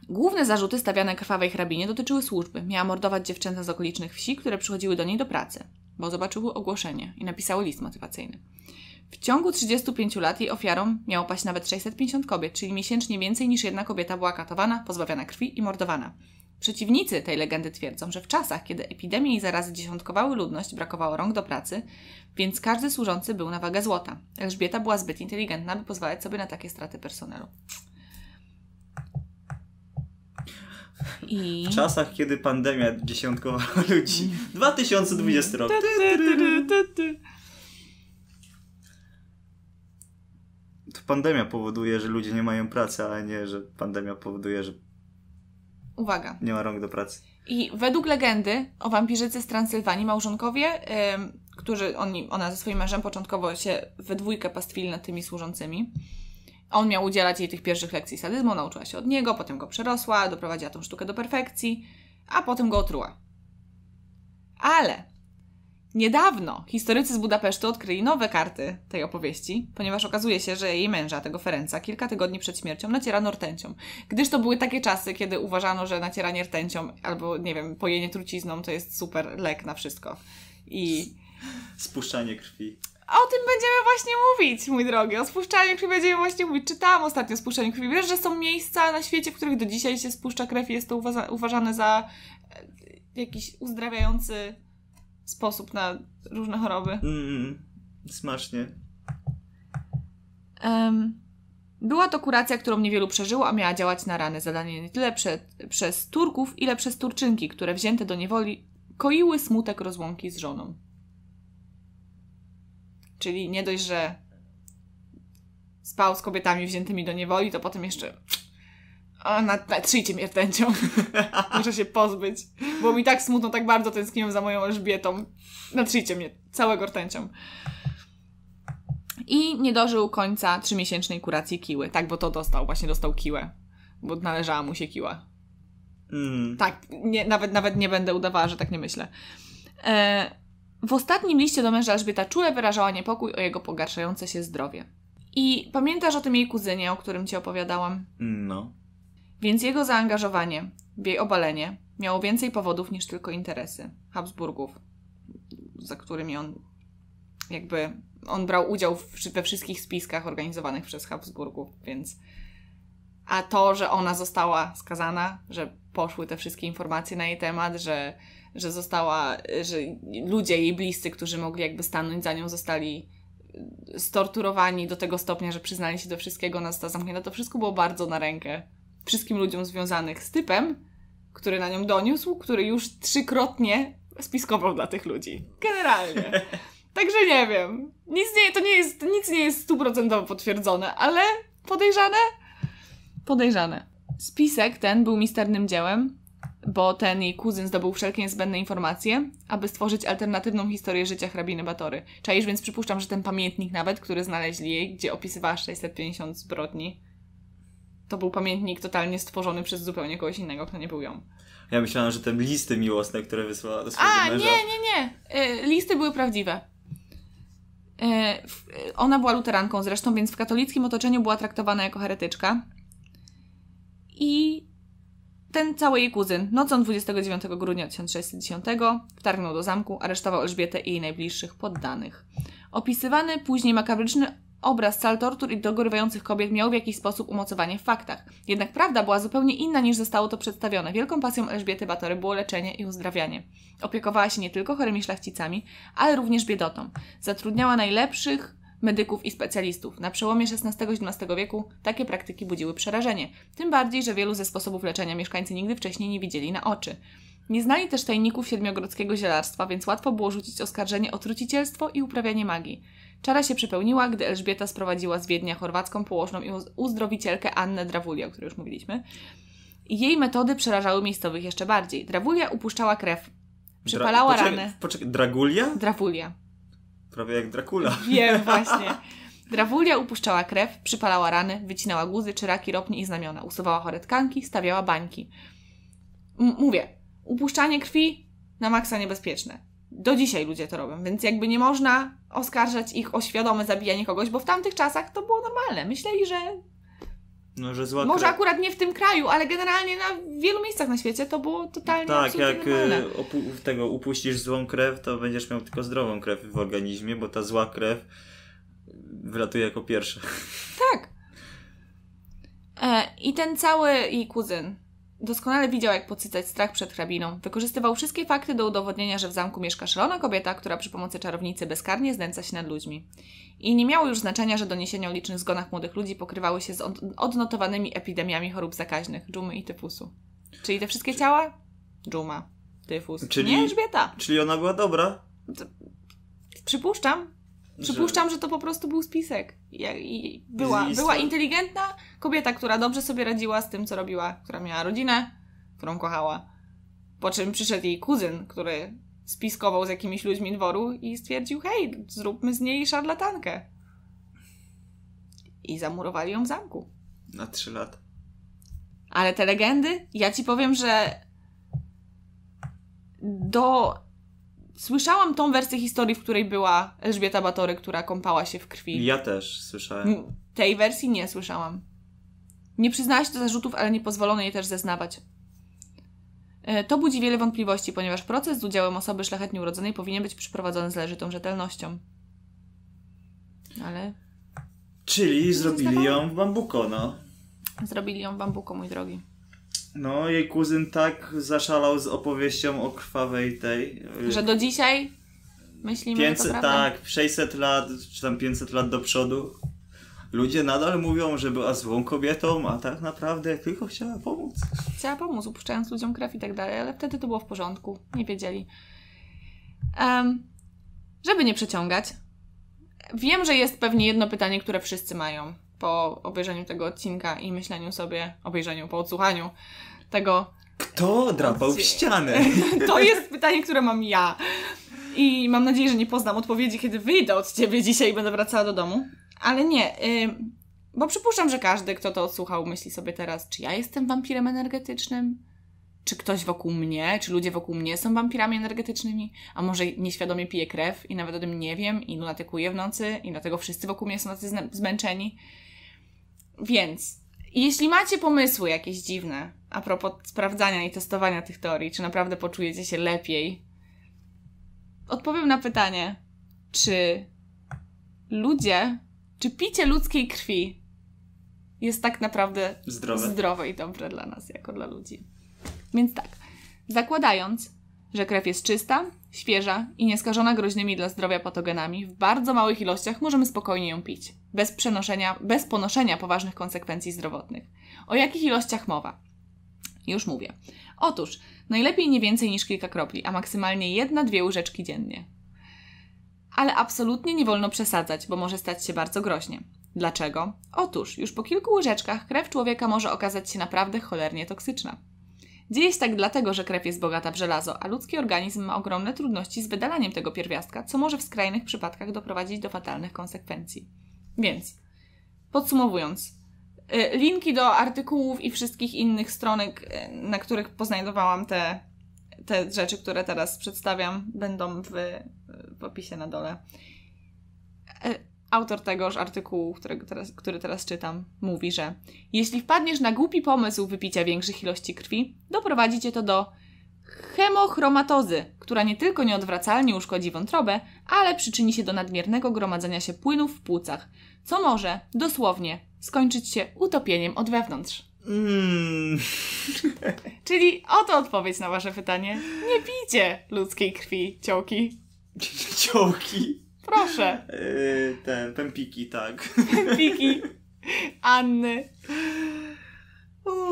główne zarzuty stawiane krwawej hrabinie dotyczyły służby. Miała mordować dziewczęta z okolicznych wsi, które przychodziły do niej do pracy, bo zobaczyły ogłoszenie i napisały list motywacyjny. W ciągu 35 lat jej ofiarą miało paść nawet 650 kobiet, czyli miesięcznie więcej niż jedna kobieta była katowana, pozbawiana krwi i mordowana. Przeciwnicy tej legendy twierdzą, że w czasach, kiedy epidemie i zarazy dziesiątkowały ludność, brakowało rąk do pracy, więc każdy służący był na wagę złota. Elżbieta była zbyt inteligentna, by pozwalać sobie na takie straty personelu. I... W czasach, kiedy pandemia dziesiątkowała *laughs* ludzi. 2020 rok. Ty, ty, ty, ty, ty. To pandemia powoduje, że ludzie nie mają pracy, a nie, że pandemia powoduje, że Uwaga. nie ma rąk do pracy. I według legendy o wampirzycy z Transylwanii małżonkowie, ym, którzy oni, ona ze swoim mężem początkowo się we dwójkę pastwili nad tymi służącymi. On miał udzielać jej tych pierwszych lekcji sadyzmu, nauczyła się od niego, potem go przerosła, doprowadziła tą sztukę do perfekcji, a potem go otruła. Ale niedawno historycy z Budapesztu odkryli nowe karty tej opowieści, ponieważ okazuje się, że jej męża, tego Ferenca, kilka tygodni przed śmiercią nacierano rtęcią. Gdyż to były takie czasy, kiedy uważano, że nacieranie rtęcią albo, nie wiem, pojenie trucizną to jest super lek na wszystko. I Spuszczanie krwi. O tym będziemy właśnie mówić, mój drogi. O spuszczaniu krwi będziemy właśnie mówić. Czytałam ostatnio o spuszczaniu krwi. Wiesz, że są miejsca na świecie, w których do dzisiaj się spuszcza krew i jest to uważa- uważane za e, jakiś uzdrawiający sposób na różne choroby. Mm, smacznie. Em, była to kuracja, którą niewielu przeżyło, a miała działać na rany. Zadanie nie tyle przed, przez Turków, ile przez Turczynki, które wzięte do niewoli koiły smutek rozłąki z żoną. Czyli nie dość, że spał z kobietami wziętymi do niewoli, to potem jeszcze o, na, natrzyjcie mnie rtęcią. *laughs* Muszę się pozbyć. Było mi tak smutno, tak bardzo tęskniłem za moją Elżbietą. Natrzyjcie mnie całego rtęcią. I nie dożył końca trzymiesięcznej kuracji kiły. Tak, bo to dostał, właśnie dostał kiłę. Bo należała mu się kiła. Mm. Tak, nie, nawet, nawet nie będę udawała, że tak nie myślę. E, w ostatnim liście do męża Elżbieta czule wyrażała niepokój o jego pogarszające się zdrowie. I pamiętasz o tym jej kuzynie, o którym ci opowiadałam? No. Więc jego zaangażowanie w jej obalenie miało więcej powodów niż tylko interesy Habsburgów, za którymi on jakby on brał udział w, we wszystkich spiskach organizowanych przez Habsburgów, więc a to, że ona została skazana, że poszły te wszystkie informacje na jej temat, że, że została, że ludzie jej bliscy, którzy mogli jakby stanąć za nią, zostali storturowani do tego stopnia, że przyznali się do wszystkiego, ona została zamknięta, to wszystko było bardzo na rękę wszystkim ludziom związanych z typem, który na nią doniósł, który już trzykrotnie spiskował dla tych ludzi. Generalnie. *laughs* Także nie wiem. Nic nie, to nie jest, nic nie jest stuprocentowo potwierdzone, ale podejrzane? Podejrzane. Spisek ten był misternym dziełem, bo ten jej kuzyn zdobył wszelkie niezbędne informacje, aby stworzyć alternatywną historię życia hrabiny Batory. Czaisz, więc przypuszczam, że ten pamiętnik nawet, który znaleźli jej, gdzie opisywała 650 zbrodni, to był pamiętnik totalnie stworzony przez zupełnie kogoś innego, kto nie był ją. Ja myślałem, że te listy miłosne, które wysłała do swojego A, nie, męża. nie, nie. E, listy były prawdziwe. E, e, ona była luteranką zresztą, więc w katolickim otoczeniu była traktowana jako heretyczka. I ten cały jej kuzyn nocą 29 grudnia 1610 wtargnął do zamku, aresztował Elżbietę i jej najbliższych poddanych. Opisywany później makabryczny obraz sal tortur i dogorywających kobiet miał w jakiś sposób umocowanie w faktach. Jednak prawda była zupełnie inna niż zostało to przedstawione. Wielką pasją Elżbiety Batory było leczenie i uzdrawianie. Opiekowała się nie tylko chorymi szlachcicami, ale również biedotą. Zatrudniała najlepszych medyków i specjalistów. Na przełomie XVI-XVII wieku takie praktyki budziły przerażenie. Tym bardziej, że wielu ze sposobów leczenia mieszkańcy nigdy wcześniej nie widzieli na oczy. Nie znali też tajników siedmiogrodzkiego zielarstwa, więc łatwo było rzucić oskarżenie o trucicielstwo i uprawianie magii. Czara się przepełniła, gdy Elżbieta sprowadziła z Wiednia chorwacką położną i uz- uzdrowicielkę Annę Drawulię, o której już mówiliśmy. Jej metody przerażały miejscowych jeszcze bardziej. Drawulia upuszczała krew, przypalała poczekaj, rany. Poczekaj, Dragulia? Drawulia. Prawie jak Dracula. *laughs* Wiem właśnie. Drawulia upuszczała krew, przypalała rany, wycinała guzy czy raki ropni i znamiona, usuwała chore tkanki, stawiała bańki. M- mówię, upuszczanie krwi na maksa niebezpieczne. Do dzisiaj ludzie to robią, więc jakby nie można oskarżać ich o świadome zabijanie kogoś, bo w tamtych czasach to było normalne. Myśleli, że No, że zła może krew. akurat nie w tym kraju, ale generalnie na wielu miejscach na świecie to było totalnie Tak, jak y, opu- tego upuścisz złą krew, to będziesz miał tylko zdrową krew w organizmie, bo ta zła krew wylatuje jako pierwsza. Tak. E, I ten cały jej kuzyn doskonale widział, jak podsycać strach przed hrabiną. Wykorzystywał wszystkie fakty do udowodnienia, że w zamku mieszka szalona kobieta, która przy pomocy czarownicy bezkarnie znęca się nad ludźmi. I nie miało już znaczenia, że doniesienia o licznych zgonach młodych ludzi pokrywały się z od- odnotowanymi epidemiami chorób zakaźnych, dżumy i tyfusu. Czyli te wszystkie ciała? Dżuma, tyfus. Czyli- Nie, Elżbieta. Czyli ona była dobra? Przypuszczam, Przypuszczam, że to po prostu był spisek. I, była, I- była inteligentna kobieta, która dobrze sobie radziła z tym, co robiła, która miała rodzinę, którą kochała. Po czym przyszedł jej kuzyn, który spiskował z jakimiś ludźmi dworu i stwierdził: hej, zróbmy z niej szarlatankę. I zamurowali ją w zamku. Na trzy lata. Ale te legendy, ja ci powiem, że do. Słyszałam tą wersję historii, w której była Elżbieta Batory, która kąpała się w krwi. Ja też słyszałem. Tej wersji nie słyszałam. Nie przyznała się do zarzutów, ale nie pozwolono jej też zeznawać. E, To budzi wiele wątpliwości, ponieważ proces z udziałem osoby szlachetnie urodzonej powinien być przeprowadzony z należytą rzetelnością. Ale Czyli zrobili ją w bambuko, no. zrobili ją bambuko, mój drogi. No, jej kuzyn tak zaszalał z opowieścią o krwawej tej... y, Że do dzisiaj myślimy, że to 500, prawda? tak, 600 lat, czy tam 500 lat do przodu. Ludzie nadal mówią, że była złą kobietą, a tak naprawdę tylko chciała pomóc. Chciała pomóc, upuszczając ludziom krew i tak dalej, ale wtedy to było w porządku. Nie wiedzieli. Em, żeby nie przeciągać, wiem, że jest pewnie jedno pytanie, które wszyscy mają po obejrzeniu tego odcinka i myśleniu sobie, obejrzeniu, po odsłuchaniu tego. Kto drapał w ścianę? *laughs* To jest pytanie, które mam ja. I mam nadzieję, że nie poznam odpowiedzi, kiedy wyjdę od ciebie dzisiaj i będę wracała do domu. Ale nie, bo przypuszczam, że każdy, kto to odsłuchał, myśli sobie teraz, czy ja jestem wampirem energetycznym? Czy ktoś wokół mnie, czy ludzie wokół mnie są wampirami energetycznymi? A może nieświadomie piję krew i nawet o tym nie wiem i lunatykuję w nocy i dlatego wszyscy wokół mnie są tacy zmęczeni? Więc, jeśli macie pomysły jakieś dziwne a propos sprawdzania i testowania tych teorii, czy naprawdę poczujecie się lepiej, odpowiem na pytanie, czy ludzie, czy picie ludzkiej krwi jest tak naprawdę Zdrowe. zdrowe i dobre dla nas, jako dla ludzi. Więc tak, zakładając, że krew jest czysta, świeża i nieskażona groźnymi dla zdrowia patogenami, w bardzo małych ilościach możemy spokojnie ją pić, bez przenoszenia, bez ponoszenia poważnych konsekwencji zdrowotnych. O jakich ilościach mowa? Już mówię. Otóż, najlepiej nie więcej niż kilka kropli, a maksymalnie jedna, dwie łyżeczki dziennie. Ale absolutnie nie wolno przesadzać, bo może stać się bardzo groźnie. Dlaczego? Otóż, już po kilku łyżeczkach krew człowieka może okazać się naprawdę cholernie toksyczna. Dzieje się tak dlatego, że krew jest bogata w żelazo, a ludzki organizm ma ogromne trudności z wydalaniem tego pierwiastka, co może w skrajnych przypadkach doprowadzić do fatalnych konsekwencji. Więc, podsumowując, y, linki do artykułów i wszystkich innych stronek, y, na których poznajdowałam te, te rzeczy, które teraz przedstawiam, będą w, w opisie na dole. Y, Autor tegoż artykułu, którego teraz, który teraz czytam, mówi, że jeśli wpadniesz na głupi pomysł wypicia większych ilości krwi, doprowadzi cię to do hemochromatozy, która nie tylko nieodwracalnie uszkodzi wątrobę, ale przyczyni się do nadmiernego gromadzenia się płynów w płucach, co może, dosłownie, skończyć się utopieniem od wewnątrz. Mm. *laughs* Czyli oto odpowiedź na wasze pytanie. Nie pijcie ludzkiej krwi, ciołki. *laughs* Ciołki. Proszę. Yy, ten, pempiki, tak. Piki, *laughs* Anny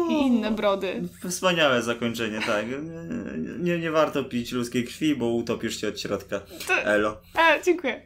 i inne brody. Wspaniałe zakończenie, tak. Nie, nie warto pić ludzkiej krwi, bo utopisz się od środka. To- Elo. E, dziękuję.